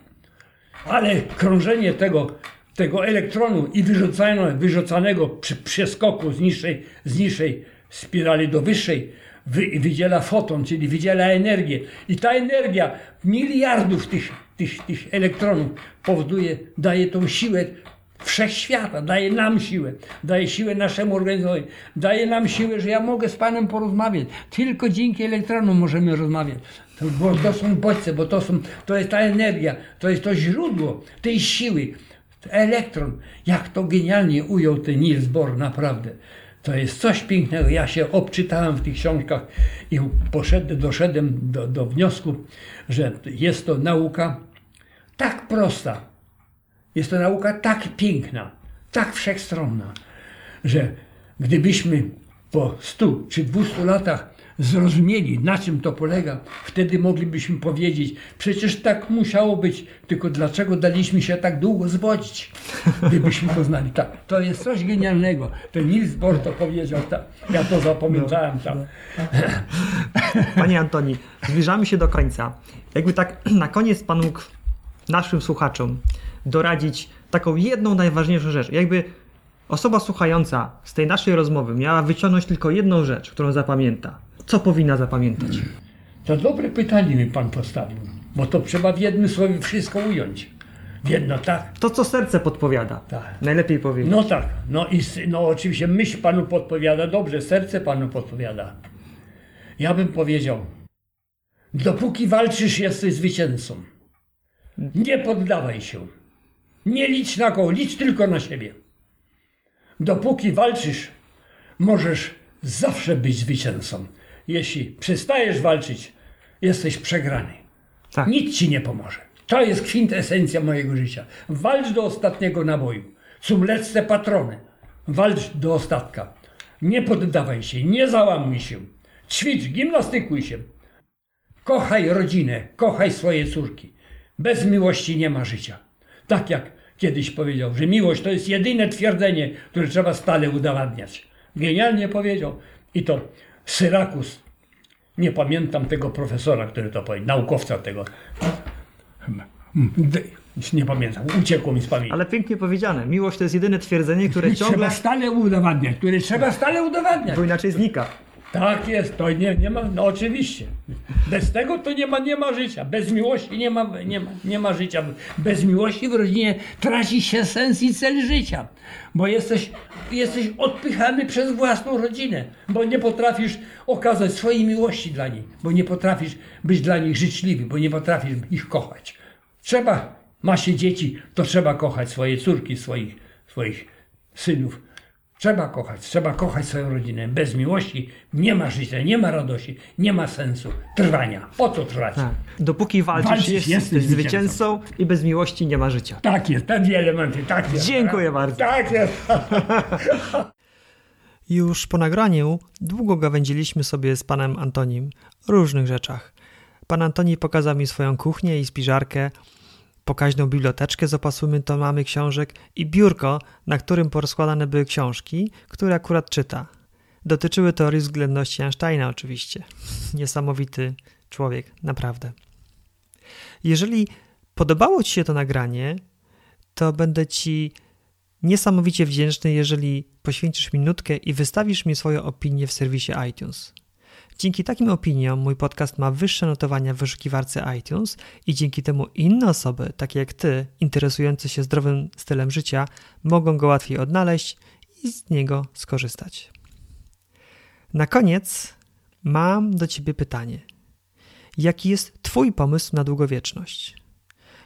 Ale krążenie tego, tego elektronu i wyrzucane, wyrzucanego przy przeskoku z niższej, z niższej spirali do wyższej wy, wydziela foton, czyli wydziela energię. I ta energia miliardów tych, tych, tych elektronów powoduje, daje tą siłę wszechświata, daje nam siłę, daje siłę naszemu organizmowi, daje nam siłę, że ja mogę z Panem porozmawiać. Tylko dzięki elektronom możemy rozmawiać. To, bo to są bodźce, bo to, są, to jest ta energia, to jest to źródło tej siły. Elektron, jak to genialnie ujął ten Niels Bohr, naprawdę. To jest coś pięknego. Ja się obczytałem w tych książkach i poszedłem, doszedłem do, do wniosku, że jest to nauka tak prosta, jest to nauka tak piękna, tak wszechstronna, że gdybyśmy po 100 czy 200 latach zrozumieli, na czym to polega, wtedy moglibyśmy powiedzieć, przecież tak musiało być, tylko dlaczego daliśmy się tak długo zwodzić, gdybyśmy to znali. Tak, to jest coś genialnego. Ten Niels Bohr to powiedział, tak, ja to zapamiętałem. Tak. Panie Antoni, zbliżamy się do końca. Jakby tak (clears throat) na koniec Pan mógł naszym słuchaczom doradzić taką jedną najważniejszą rzecz. Jakby osoba słuchająca z tej naszej rozmowy miała wyciągnąć tylko jedną rzecz, którą zapamięta. Co powinna zapamiętać? To dobre pytanie mi pan postawił, bo to trzeba w jednym słowie wszystko ująć. W jedno, tak? To, co serce podpowiada. Tak. Najlepiej powiedzieć. No tak, no i no oczywiście myśl panu podpowiada dobrze, serce panu podpowiada. Ja bym powiedział, dopóki walczysz, jesteś zwycięzcą. Nie poddawaj się. Nie licz na koło, licz tylko na siebie. Dopóki walczysz, możesz zawsze być zwycięzcą. Jeśli przestajesz walczyć, jesteś przegrany. Tak. Nic ci nie pomoże. To jest kwintesencja mojego życia. Walcz do ostatniego naboju. Zum letzte patrony. Walcz do ostatka. Nie poddawaj się, nie załamuj się. Ćwicz, gimnastykuj się. Kochaj rodzinę, kochaj swoje córki. Bez miłości nie ma życia. Tak jak kiedyś powiedział, że miłość to jest jedyne twierdzenie, które trzeba stale udowadniać. Genialnie powiedział. I to Syrakus. Nie pamiętam tego profesora, który to powiedział, naukowca tego. Nie pamiętam, uciekło mi z pamięci. Ale pięknie powiedziane. Miłość to jest jedyne twierdzenie, które Trzeba ciągle, stale udowadniać, które trzeba stale udowadniać. bo inaczej znika. Tak jest, to nie, nie ma, no oczywiście. Bez tego to nie ma, nie ma życia. Bez miłości nie ma, nie, ma, nie ma życia. Bez miłości w rodzinie traci się sens i cel życia. Bo jesteś, jesteś odpychany przez własną rodzinę. Bo nie potrafisz okazać swojej miłości dla nich. Bo nie potrafisz być dla nich życzliwy. Bo nie potrafisz ich kochać. Trzeba, ma się dzieci, to trzeba kochać swoje córki, swoich, swoich synów. Trzeba kochać, trzeba kochać swoją rodzinę. Bez miłości nie ma życia, nie ma radości, nie ma sensu trwania. Po co trwać? Tak. Dopóki walczysz, Walczysz, jesteś, jesteś zwycięzcą i bez miłości nie ma życia. Tak jest, te dwie elementy, tak jest. Dziękuję bardzo. Tak jest. (laughs) Już po nagraniu długo gawędziliśmy sobie z panem Antonim o różnych rzeczach. Pan Antoni pokazał mi swoją kuchnię i spiżarkę, pokaźną biblioteczkę z opasłymi tomami książek i biurko, na którym porozkładane były książki, które akurat czyta. Dotyczyły teorii względności Einsteina oczywiście. (laughs) Niesamowity człowiek, naprawdę. Jeżeli podobało Ci się to nagranie, to będę Ci niesamowicie wdzięczny, jeżeli poświęcisz minutkę i wystawisz mi swoją opinię w serwisie iTunes. Dzięki takim opiniom mój podcast ma wyższe notowania w wyszukiwarce iTunes i dzięki temu inne osoby, takie jak ty, interesujące się zdrowym stylem życia, mogą go łatwiej odnaleźć i z niego skorzystać. Na koniec mam do ciebie pytanie. Jaki jest twój pomysł na długowieczność?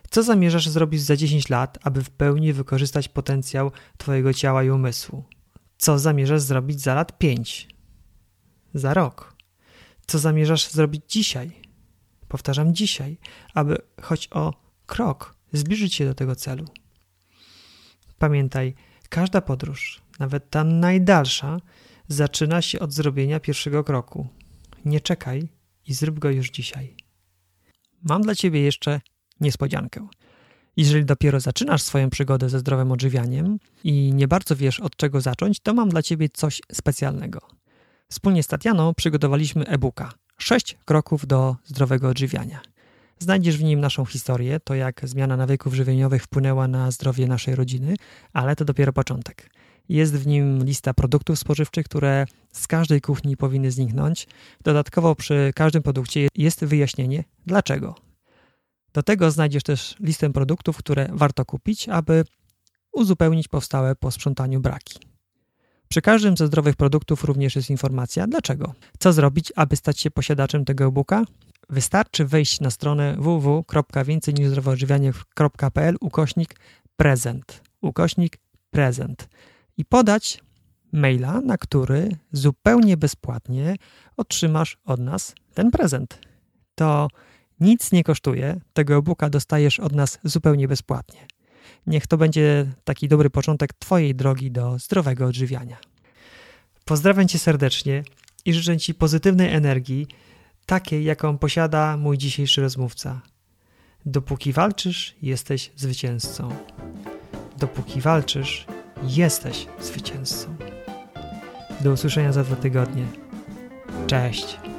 Co zamierzasz zrobić za 10 lat, aby w pełni wykorzystać potencjał twojego ciała i umysłu? Co zamierzasz zrobić za lat 5? Za rok? Co zamierzasz zrobić dzisiaj? Powtarzam dzisiaj, aby choć o krok zbliżyć się do tego celu. Pamiętaj, każda podróż, nawet ta najdalsza, zaczyna się od zrobienia pierwszego kroku. Nie czekaj i zrób go już dzisiaj. Mam dla Ciebie jeszcze niespodziankę. Jeżeli dopiero zaczynasz swoją przygodę ze zdrowym odżywianiem i nie bardzo wiesz od czego zacząć, to mam dla Ciebie coś specjalnego. Wspólnie z Tatianą przygotowaliśmy e-booka 6 kroków do zdrowego odżywiania. Znajdziesz w nim naszą historię, to jak zmiana nawyków żywieniowych wpłynęła na zdrowie naszej rodziny, ale to dopiero początek. Jest w nim lista produktów spożywczych, które z każdej kuchni powinny zniknąć. Dodatkowo przy każdym produkcie jest wyjaśnienie dlaczego. Do tego znajdziesz też listę produktów, które warto kupić, aby uzupełnić powstałe po sprzątaniu braki. Przy każdym ze zdrowych produktów również jest informacja dlaczego. Co zrobić, aby stać się posiadaczem tego e-booka? Wystarczy wejść na stronę www.więcejniżzdrowoodżywianie.pl ukośnik prezent. Ukośnik prezent. I podać maila, na który zupełnie bezpłatnie otrzymasz od nas ten prezent. To nic nie kosztuje, tego e-booka dostajesz od nas zupełnie bezpłatnie. Niech to będzie taki dobry początek Twojej drogi do zdrowego odżywiania. Pozdrawiam Cię serdecznie i życzę Ci pozytywnej energii, takiej jaką posiada mój dzisiejszy rozmówca. Dopóki walczysz, jesteś zwycięzcą. Dopóki walczysz, jesteś zwycięzcą. Do usłyszenia za dwa tygodnie. Cześć.